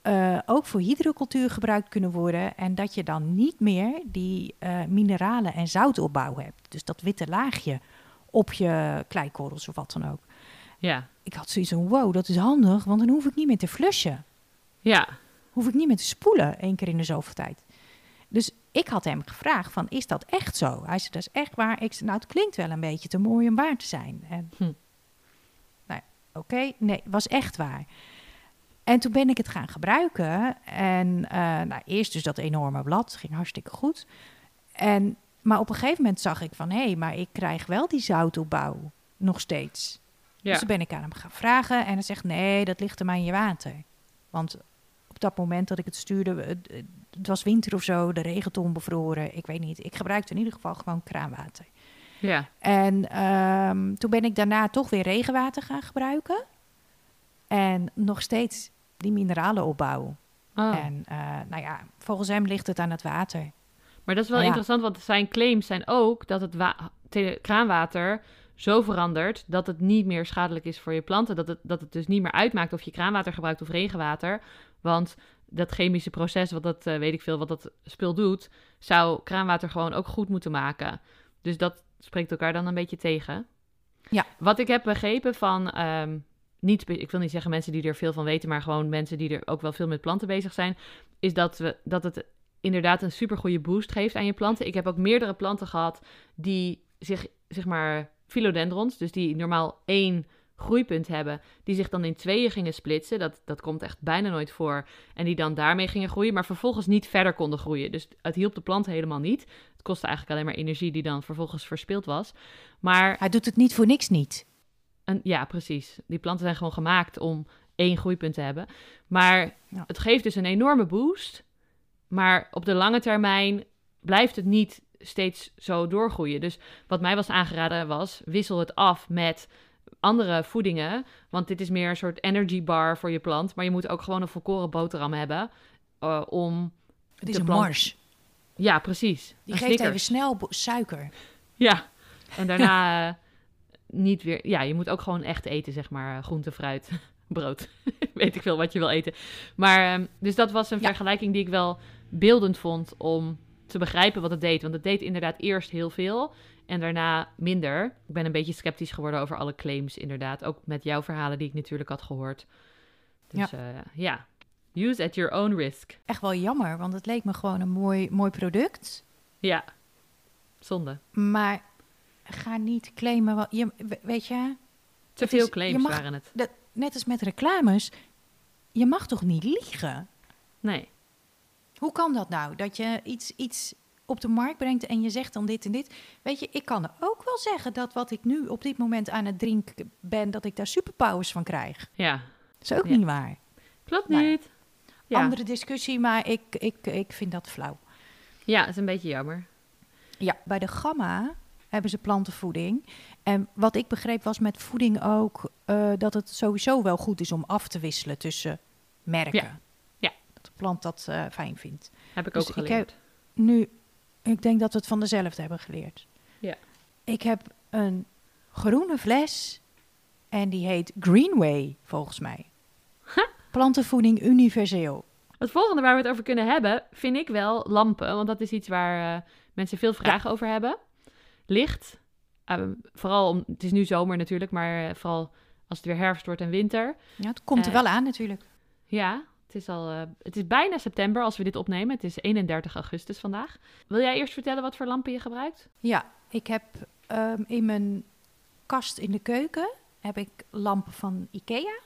eh, ook voor hydrocultuur gebruikt kunnen worden. En dat je dan niet meer die eh, mineralen en zoutopbouw hebt. Dus dat witte laagje op je kleikorrels of wat dan ook. Ja. Ik had zoiets van, wow, dat is handig, want dan hoef ik niet meer te flushen. Ja. Hoef ik niet meer te spoelen, één keer in de zoveel tijd. Dus ik had hem gevraagd van, is dat echt zo? Hij zei, dat is echt waar. Ik zei, nou, het klinkt wel een beetje te mooi om waar te zijn. En, Hm. Nou, oké, nee, was echt waar. En toen ben ik het gaan gebruiken. En eh, nou, eerst dus dat enorme blad, ging hartstikke goed. En, maar op een gegeven moment zag ik van, hé, hey, maar ik krijg wel die zoutopbouw nog steeds. Ja. Dus toen ben ik aan hem gaan vragen en hij zegt, nee, dat ligt hem aan je water. Want op dat moment dat ik het stuurde, het, het was winter of zo, de regenton bevroren, ik weet niet. Ik gebruikte in ieder geval gewoon kraanwater. Ja. En ehm, toen ben ik daarna toch weer regenwater gaan gebruiken. En nog steeds die mineralenopbouw. Oh. En eh, nou ja, volgens hem ligt het aan het water. Maar dat is wel Ja. interessant, want zijn claims zijn ook dat het wa- te- kraanwater zo verandert dat het niet meer schadelijk is voor je planten. Dat het, dat het dus niet meer uitmaakt of je kraanwater gebruikt of regenwater. Want dat chemische proces, wat dat, eh, weet ik veel, wat dat spul doet, zou kraanwater gewoon ook goed moeten maken. Dus dat spreekt elkaar dan een beetje tegen. Ja. Wat ik heb begrepen van, ehm, niet, ik wil niet zeggen mensen die er veel van weten, maar gewoon mensen die er ook wel veel met planten bezig zijn, is dat, we, dat het inderdaad een super goede boost geeft aan je planten. Ik heb ook meerdere planten gehad die zich, zeg maar, philodendrons, dus die normaal één groeipunt hebben, die zich dan in tweeën gingen splitsen. Dat, dat komt echt bijna nooit voor. En die dan daarmee gingen groeien, maar vervolgens niet verder konden groeien. Dus het hielp de planten helemaal niet. Het kostte eigenlijk alleen maar energie die dan vervolgens verspild was. Maar Hij doet het niet voor niks niet. een, ja, precies. Die planten zijn gewoon gemaakt om één groeipunt te hebben. Maar Ja. het geeft dus een enorme boost. Maar op de lange termijn blijft het niet steeds zo doorgroeien. Dus wat mij was aangeraden was, wissel het af met andere voedingen. Want dit is meer een soort energy bar voor je plant. Maar je moet ook gewoon een volkoren boterham hebben eh, om... Het is een plant- mars. Ja, precies. Die geeft Snickers. even snel suiker. Ja, en daarna eh, niet weer... Ja, je moet ook gewoon echt eten, zeg maar. eh, Groente, fruit, brood. Weet ik veel wat je wil eten. Maar, ehm, dus dat was een Ja. vergelijking die ik wel beeldend vond om te begrijpen wat het deed. Want het deed inderdaad eerst heel veel en daarna minder. Ik ben een beetje sceptisch geworden over alle claims, inderdaad. Ook met jouw verhalen die ik natuurlijk had gehoord. Dus ja, ja. use at your own risk. Echt wel jammer, want het leek me gewoon een mooi, mooi product. Ja, zonde. Maar ga niet claimen. Wat, je, we- weet je, Te veel is- claims mag- waren het. dat, net als met reclames. Je mag toch niet liegen? Nee. Hoe kan dat nou? Dat je iets, iets op de markt brengt en je zegt dan dit en dit. Weet je, ik kan ook wel zeggen dat wat ik nu op dit moment aan het drinken ben, dat ik daar superpowers van krijg. Ja, Dat is ook Ja. niet waar. klopt Nou niet. Ja. Andere discussie, maar ik, ik, ik vind dat flauw. ja, is een beetje jammer. Ja, bij de Gamma hebben ze plantenvoeding. En wat ik begreep was met voeding ook eh, dat het sowieso wel goed is om af te wisselen tussen merken. Ja. Plant dat eh, fijn vindt. Heb ik Dus ook ik geleerd. Nu, ik denk dat we het van dezelfde hebben geleerd. Ja. Ik heb een groene fles en die heet Greenway, volgens mij. Plantenvoeding universeel. Het volgende waar we het over kunnen hebben, vind ik wel lampen. Want dat is iets waar eh, mensen veel vragen over hebben. Licht. ehm, vooral, om, het is nu zomer natuurlijk, maar eh, vooral als het weer herfst wordt en winter. Ja, het komt er Eh, wel aan natuurlijk. Ja, het is, al, eh, het is bijna september als we dit opnemen. Het is 31 augustus vandaag. Wil jij eerst vertellen wat voor lampen je gebruikt? Ja, ik heb ehm, in mijn kast in de keuken heb ik lampen van Ikea.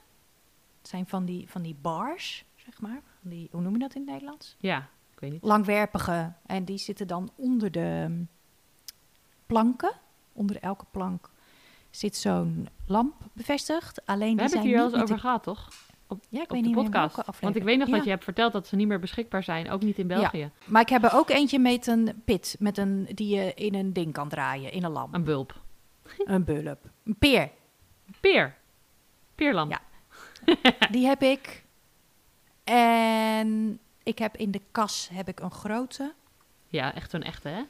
Het zijn van die, van die bars, zeg maar. Die, hoe noem je dat in het Nederlands? Ja, ik weet niet. Langwerpige. En die zitten dan onder de ehm, planken. Onder elke plank zit zo'n lamp bevestigd. Alleen We die hebben zijn het hier al eens over gehad, toch? De- Ja, ik Op weet de niet podcast. Want ik weet nog Ja. dat je hebt verteld dat ze niet meer beschikbaar zijn. Ook niet in Ja. België. Maar ik heb er ook eentje met een pit. Met een, die je in een ding kan draaien. In een lamp. Een bulb. Een bulb. Een peer. Peer. Peerlamp. Ja. Die heb ik. En ik heb in de kas heb ik een grote. Ja, echt zo'n echte, hè?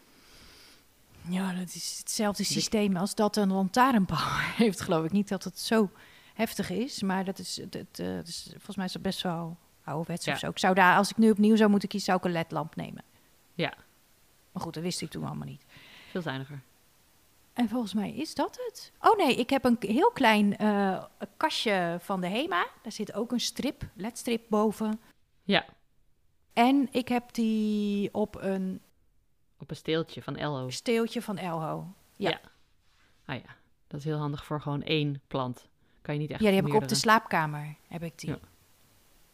Ja, dat is hetzelfde systeem als dat een lantaarnpaal heeft, geloof ik. Niet dat het zo heftig is, maar dat is, dat, eh, dat is volgens mij is dat best wel ouderwets Ja. of zo. Ik zou daar, als ik nu opnieuw zou moeten kiezen, zou ik een ledlamp nemen. Ja. Maar goed, dat wist ik toen allemaal niet. Veel zuiniger. En volgens mij is dat het. Oh nee, ik heb een heel klein eh, kastje van de HEMA. Daar zit ook een strip, ledstrip boven. Ja, En ik heb die op een op een steeltje van Elho. steeltje van Elho. Ja. Ja. Ah ja, dat is heel handig voor gewoon één plant. Kan je niet echt Ja, die heb ik op de slaapkamer. Heb ik die. Ja.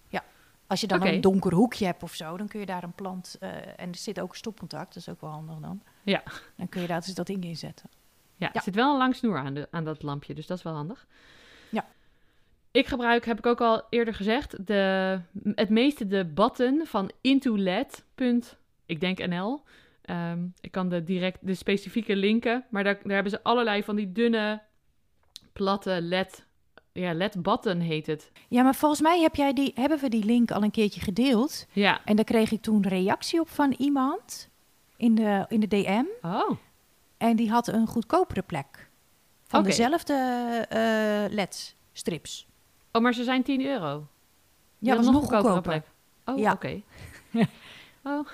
Ja. Als je dan een donker hoekje hebt of zo, dan kun je daar een plant. eh, en er zit ook een stopcontact, dat is ook wel handig dan. Ja. Dan kun je daar dus dat ding in zetten. Ja, Ja. er zit wel een lang snoer aan, de, aan dat lampje, dus dat is wel handig. Ja. Ik gebruik, heb ik ook al eerder gezegd, de, het meeste de button van Into LED. punt, Ik denk NL. Ehm, ik kan de, direct, de specifieke linken, maar daar, daar hebben ze allerlei van die dunne, platte LED. Ja, LED button heet het. Ja, maar volgens mij heb jij die, hebben we die link al een keertje gedeeld. Ja. En daar kreeg ik toen reactie op van iemand in de, in de DM. Oh, En die had een goedkopere plek. Van dezelfde eh LED-strips. oh, maar ze zijn 10 euro. Ja, dat was nog goedkoper. plek. Oh, Ja. oké. oh,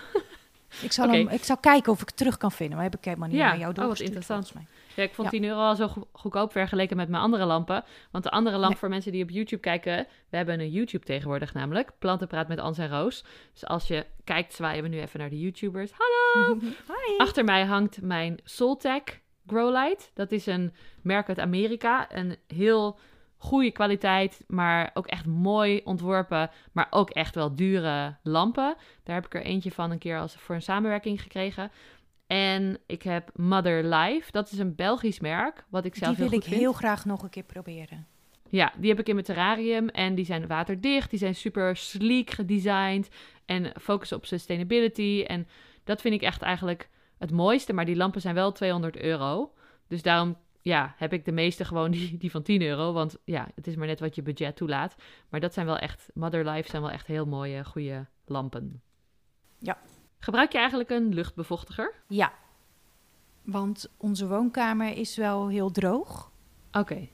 Ik zal, hem, ik zal kijken of ik het terug kan vinden. Maar heb ik helemaal niet Ja. naar jou Oh, wat doorgestuurd, interessant. volgens mij. Ja, ik vond Ja. 10 euro al zo go- goedkoop vergeleken met mijn andere lampen. Want de andere lamp Nee. voor mensen die op YouTube kijken... We hebben een YouTube tegenwoordig namelijk. Plantenpraat met Ans en Roos. Dus als je kijkt, zwaaien we nu even naar de YouTubers. Hallo! Hi. Achter mij hangt mijn Soltech Growlight. Dat is een merk uit Amerika. Een heel goede kwaliteit, maar ook echt mooi ontworpen. Maar ook echt wel dure lampen. Daar heb ik er eentje van een keer als voor een samenwerking gekregen. En ik heb Mother Life. Dat is een Belgisch merk, wat ik zelf Die wil ik vind. heel graag nog een keer proberen. Ja, die heb ik in mijn terrarium en die zijn waterdicht. Die zijn super sleek gedesigned en focussen op sustainability. En dat vind ik echt eigenlijk het mooiste. Maar die lampen zijn wel 200 euro. Dus daarom ja, heb ik de meeste gewoon die, die van 10 euro. Want ja, het is maar net wat je budget toelaat. Maar dat zijn wel echt, Mother Life zijn wel echt heel mooie, goede lampen. Ja. Gebruik je eigenlijk een luchtbevochtiger? Ja, want onze woonkamer is wel heel droog Oké.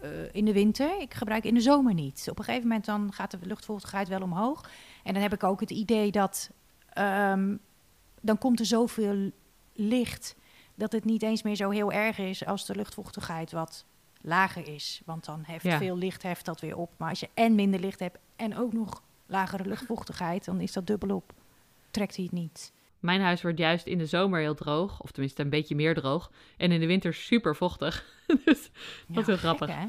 eh, in de winter. Ik gebruik in de zomer niet. Op een gegeven moment dan gaat de luchtvochtigheid wel omhoog. En dan heb ik ook het idee dat ehm, dan komt er zoveel licht dat het niet eens meer zo heel erg is als de luchtvochtigheid wat lager is. Want dan heeft Ja. veel licht heft dat weer op. Maar als je en minder licht hebt en ook nog lagere luchtvochtigheid, dan is dat dubbelop. Trekt hij het niet. Mijn huis wordt juist in de zomer heel droog. Of tenminste een beetje meer droog. En in de winter super vochtig. dus Wat heel gek, grappig. hè?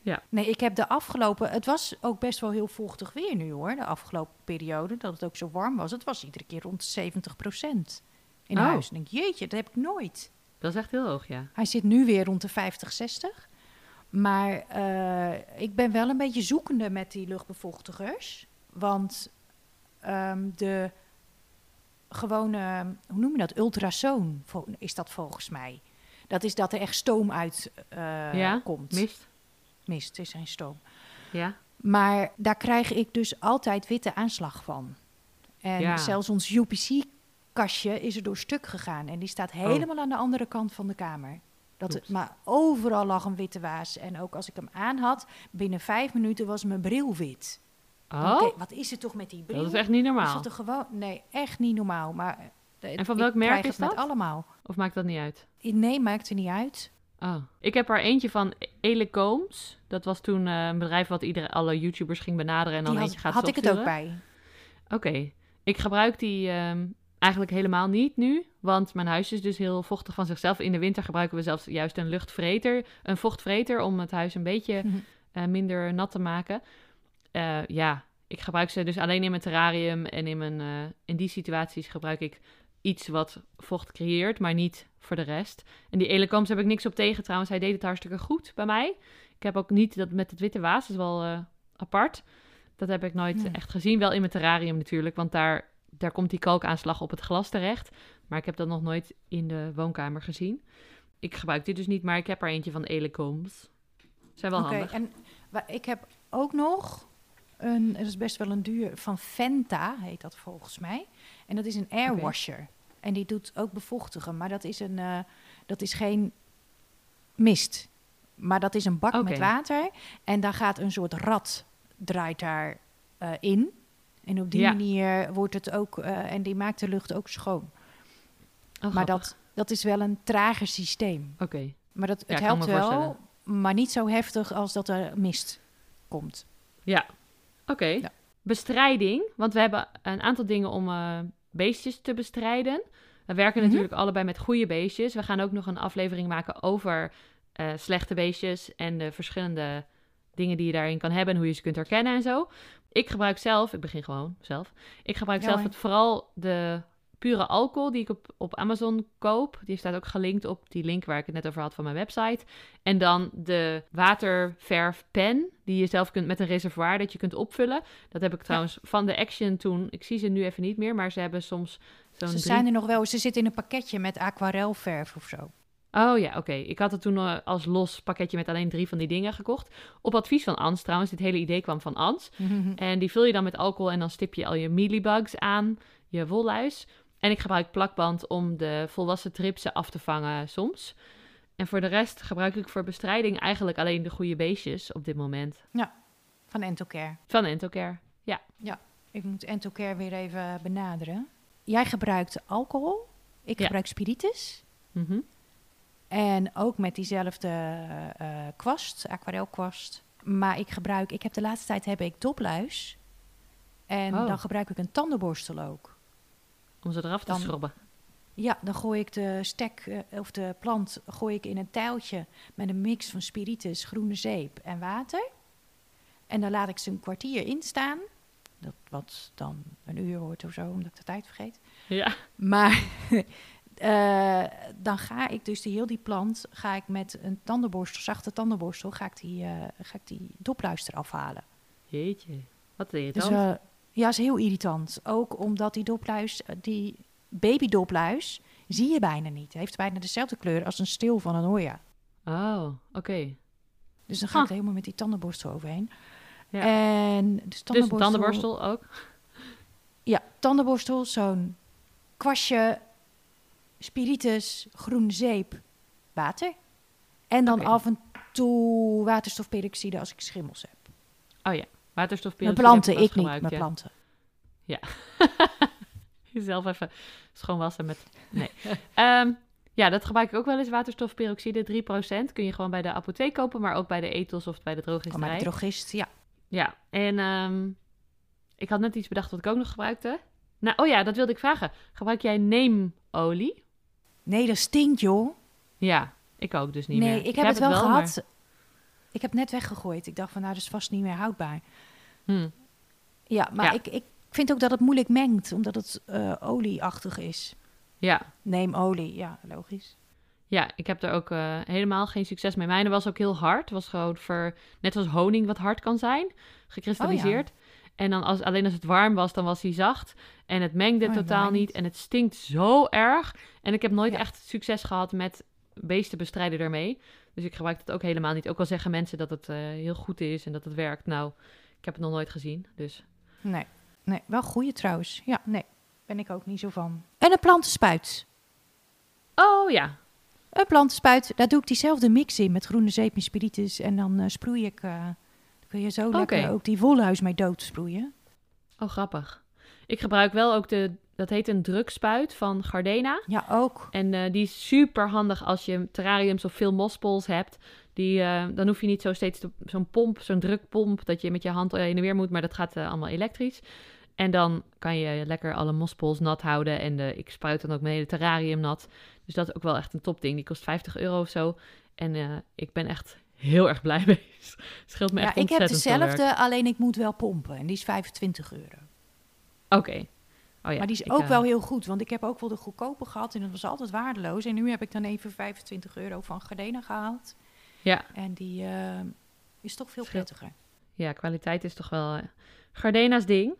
Ja. Nee, ik heb de afgelopen... Het was ook best wel heel vochtig weer nu, hoor. De afgelopen periode, dat het ook zo warm was. Het was iedere keer rond de 70% in Oh. huis. En denk, jeetje, dat heb ik nooit. dat is echt heel hoog, ja. Hij zit nu weer rond de 50, 60. Maar eh, ik ben wel een beetje zoekende met die luchtbevochtigers. Want ehm, de gewone, hoe noem je dat? Ultrasoon is dat volgens mij. Dat is dat er echt stoom uit eh, Ja, komt. Mist? Mist is geen stoom. Ja. Maar daar krijg ik dus altijd witte aanslag van. En Ja. zelfs ons UPC-kastje is er door stuk gegaan. En die staat Oh. helemaal aan de andere kant van de kamer. Dat het, maar overal lag een witte waas. En ook als ik hem aan had, binnen vijf minuten was mijn bril wit. Oh, wat is er toch met die bril? dat is echt niet Is normaal. dat er gewoon... Nee, echt niet normaal. Maar, eh, En van welk merk is het dat? allemaal. Of maakt dat niet uit? Nee, maakt er niet uit. Oh. Ik heb er eentje van Ele Combs. Dat was toen eh, een bedrijf wat iedereen, alle YouTubers ging benaderen en dan Die eentje had, gaat had ik het ook bij. Oké. Ik gebruik die ehm, eigenlijk helemaal niet nu. Want mijn huis is dus heel vochtig van zichzelf. In de winter gebruiken we zelfs juist een luchtvreter. Een vochtvreter om het huis een beetje eh, minder nat te maken. Eh, ja, ik gebruik ze dus alleen in mijn terrarium. En in, mijn, eh, in die situaties gebruik ik iets wat vocht creëert, maar niet voor de rest. En die Elecoms heb ik niks op tegen trouwens. Hij deed het hartstikke goed bij mij. Ik heb ook niet dat met het witte waas, dat is wel eh, apart. Dat heb ik nooit Nee. echt gezien. Wel in mijn terrarium natuurlijk, want daar, daar komt die kalkaanslag op het glas terecht. Maar ik heb dat nog nooit in de woonkamer gezien. Ik gebruik dit dus niet, maar ik heb er eentje van Elecoms. Zijn wel Oké, handig. en ik heb ook nog een, het is best wel een duur, van Venta heet dat volgens mij. En dat is een airwasher. en die doet ook bevochtigen. Maar dat is, een, eh, dat is geen mist. Maar dat is een bak met water. En daar gaat een soort rad, draait daar eh, in. En op die Ja. manier wordt het ook, eh, en die maakt de lucht ook schoon. Oh, maar dat, dat is wel een trager systeem. Oké. Maar dat, het helpt wel, maar niet zo heftig als dat er mist komt. Ja. Oké. Ja. Bestrijding. Want we hebben een aantal dingen om eh, beestjes te bestrijden. We werken Mhm. natuurlijk allebei met goede beestjes. We gaan ook nog een aflevering maken over eh, slechte beestjes en de verschillende dingen die je daarin kan hebben en hoe je ze kunt herkennen en zo. Ik gebruik zelf, ik begin gewoon zelf. Ik gebruik Ja, zelf het, vooral de pure alcohol die ik op, op Amazon koop. Die staat ook gelinkt op die link waar ik het net over had van mijn website. En dan de waterverfpen die je zelf kunt met een reservoir dat je kunt opvullen. Dat heb ik trouwens van de Action toen. Ik zie ze nu even niet meer, maar ze hebben soms zo'n Ze drie zijn er nog wel, ze zitten in een pakketje met aquarelverf of zo. Oh ja, oké. Ik had het toen eh, als los pakketje met alleen drie van die dingen gekocht. Op advies van Ans trouwens. Dit hele idee kwam van Ans. En die vul je dan met alcohol en dan stip je al je mealybugs aan, je wolluis. En ik gebruik plakband om de volwassen tripsen af te vangen soms. En voor de rest gebruik ik voor bestrijding eigenlijk alleen de goede beestjes op dit moment. Van Entocare. Van Entocare. Ik moet Entocare weer even benaderen. Jij gebruikt alcohol. Ik Ja. gebruik spiritus. Mhm. En ook met diezelfde eh, kwast, aquarelkwast. Maar ik gebruik, ik heb de laatste tijd heb ik dopluis. En Oh. dan gebruik ik een tandenborstel ook. Om ze eraf te Dan- schrobben. Ja, dan gooi ik de stek eh, of de plant gooi ik in een tuiltje met een mix van spiritus, groene zeep en water. En dan laat ik ze een kwartier instaan. Dat wat dan een uur wordt of zo, omdat ik de tijd vergeet. Ja. Maar eh, dan ga ik dus die heel die plant, ga ik met een tandenborstel, zachte tandenborstel, ga ik die, eh ga ik die dopluister afhalen. Jeetje. Wat Dus irritant. eh, ja, is heel irritant. Ook omdat die dopluis, eh, die babydopluis, zie je bijna niet. Heeft bijna dezelfde kleur als een steel van een hoya. Oh, oké. Dus dan ga ik Ah. helemaal met die tandenborstel overheen. Ja. En dus Dus tandenborstel, een tandenborstel ook. Ja, tandenborstel, zo'n kwastje, spiritus, groene zeep, water. En dan af en toe waterstofperoxide als ik schimmels heb. Oh ja. Met Waterstofperoxide planten, ik niet, met planten. ja. Jezelf even schoonwassen met... Nee. Ehm, ja, dat gebruik ik ook wel eens. Waterstofperoxide, 3%. Kun je gewoon bij de apotheek kopen, maar ook bij de etels of bij de Van mijn drogisterij. drogist, ja. Ja, en ehm, ik had net iets bedacht wat ik ook nog gebruikte. Nou, oh ja, dat wilde ik vragen. Gebruik jij neemolie? Nee, dat stinkt, joh. Ja, ik ook dus niet nee, meer. ik heb het wel, gehad. Ik heb net weggegooid. Ik dacht van, nou, dat is vast niet meer houdbaar. Hm. Ja, maar Ja. Ik, ik vind ook dat het moeilijk mengt, omdat het eh, olieachtig is. Ja, Neem olie, ja, logisch. Ja, ik heb er ook eh, helemaal geen succes mee. Mijne was ook heel hard. Het was gewoon voor, net als honing wat hard kan zijn, gekristalliseerd. En dan als, alleen als het warm was, dan was hij zacht. En het mengde Oh, totaal niet. En het stinkt zo erg. En ik heb nooit Ja. echt succes gehad met beesten bestrijden daarmee. Dus ik gebruik het ook helemaal niet. Ook al zeggen mensen dat het eh, heel goed is en dat het werkt. Nou, ik heb het nog nooit gezien. Dus Nee, nee, wel goeie trouwens. Ja, nee, ben ik ook niet zo van. En een plantenspuit. Oh ja, Een plantenspuit, daar doe ik diezelfde mix in met groene zeep en spiritus. En dan eh, sproei ik, eh, dan kun je zo lekker ook die wolhuis mee doodsproeien. oh grappig. Ik gebruik wel ook de, dat heet een drukspuit van Gardena. Ja, ook. En eh, die is super handig als je terrariums of veel mospols hebt. Die, eh, dan hoef je niet zo steeds te- zo'n pomp, zo'n drukpomp, dat je met je hand heen en weer moet, maar dat gaat eh, allemaal elektrisch. En dan kan je lekker alle mospols nat houden. En de, ik spuit dan ook mijn hele terrarium nat. Dus dat is ook wel echt een topding. Die kost 50 euro of zo. En eh, ik ben echt heel erg blij mee. Scheelt me Ja, echt ik heb dezelfde, alleen ik moet wel pompen. En die is 25 euro. Oké. Oh ja, maar die is ik, ook eh, wel heel goed, want ik heb ook wel de goedkope gehad en dat was altijd waardeloos. En nu heb ik dan even 25 euro van Gardena gehaald. Ja, En die eh, is toch veel prettiger. Ja, kwaliteit is toch wel eh, Gardena's ding.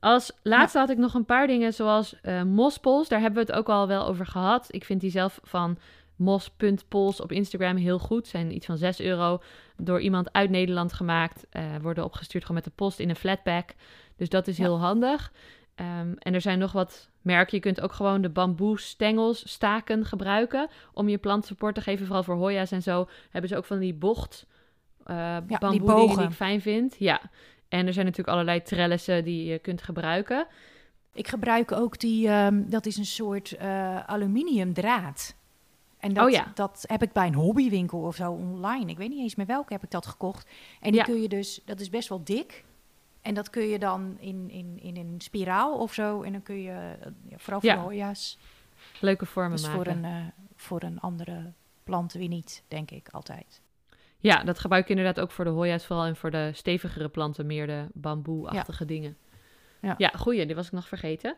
Als laatste had ik nog een paar dingen zoals eh mospols. Daar hebben we het ook al wel over gehad. Ik vind die zelf van mos.pols op Instagram heel goed. Zijn iets van 6 euro door iemand uit Nederland gemaakt. worden opgestuurd gewoon met de post in een flatpack. Dus dat is Ja. heel handig. Ehm, en er zijn nog wat merken. Je kunt ook gewoon de bamboe stengels, staken gebruiken om je plant support te geven. Vooral voor Hoya's en zo hebben ze ook van die bocht uh, die bamboe die ik fijn vind. Ja. En er zijn natuurlijk allerlei trellissen die je kunt gebruiken. Ik gebruik ook die, ehm, dat is een soort eh aluminium draad. En dat, Oh ja. dat heb ik bij een hobbywinkel of zo online. Ik weet niet eens meer welke heb ik dat gekocht. En die Ja. kun je dus, dat is best wel dik. En dat kun je dan in, in, in een spiraal of zo. En dan kun je, eh, vooral voor Ja. de hoja's. Leuke vormen Dus maken. voor een, eh, voor een andere plant weer niet, denk ik altijd. Ja, dat gebruik ik inderdaad ook voor de Hoya's vooral. En voor de stevigere planten meer de bamboe-achtige dingen. Ja. ja, goeie. Die was ik nog vergeten.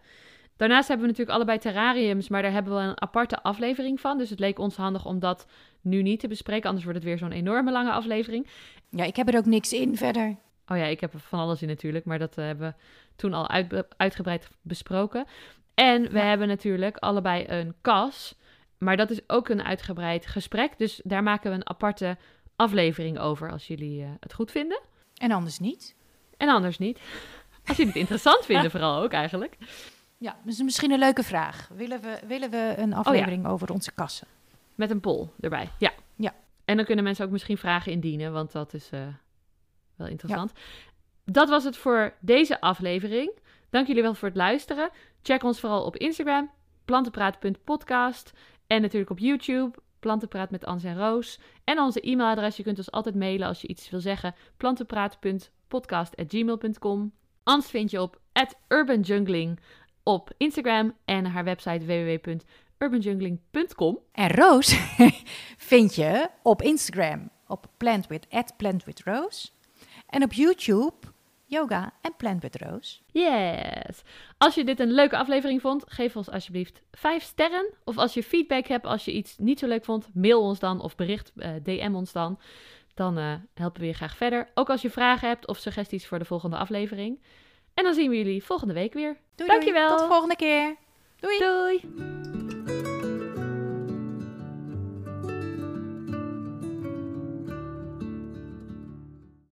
Daarnaast hebben we natuurlijk allebei terrariums, maar daar hebben we een aparte aflevering van. Dus het leek ons handig om dat nu niet te bespreken. Anders wordt het weer zo'n enorme lange aflevering. Ja, ik heb er ook niks in verder. Oh ja, ik heb er van alles in natuurlijk, maar dat eh, hebben we toen al uit, uitgebreid besproken. En we Ja. hebben natuurlijk allebei een kas, maar dat is ook een uitgebreid gesprek. Dus daar maken we een aparte aflevering over als jullie eh, het goed vinden. En anders niet. En anders niet. Als jullie het interessant vinden, vooral ook eigenlijk. Ja, dus misschien een leuke vraag. Willen we, willen we een aflevering over onze kassen? Met een poll erbij. Ja. Ja. En dan kunnen mensen ook misschien vragen indienen, want dat is eh, wel interessant. Dat was het voor deze aflevering. Dank jullie wel voor het luisteren. Check ons vooral op Instagram, plantenpraat.podcast. En natuurlijk op YouTube, Plantenpraat met Ans en Roos. En onze e-mailadres, je kunt ons altijd mailen als je iets wil zeggen. plantenpraat.podcast.gmail.com Ans vind je op urbanjungling op Instagram en haar website www.urbanjungling.com. En Roos vind je op Instagram op Plant with, at Plant with Rose. En op YouTube Yoga en Plant with Rose. Yes. Als je dit een leuke aflevering vond, geef ons alsjeblieft 5 sterren. Of als je feedback hebt, als je iets niet zo leuk vond, mail ons dan of bericht, eh, DM ons dan. Dan eh, helpen we je graag verder. Ook als je vragen hebt of suggesties voor de volgende aflevering. En dan zien we jullie volgende week weer. Doei, Dankjewel. Doei. Tot de volgende keer.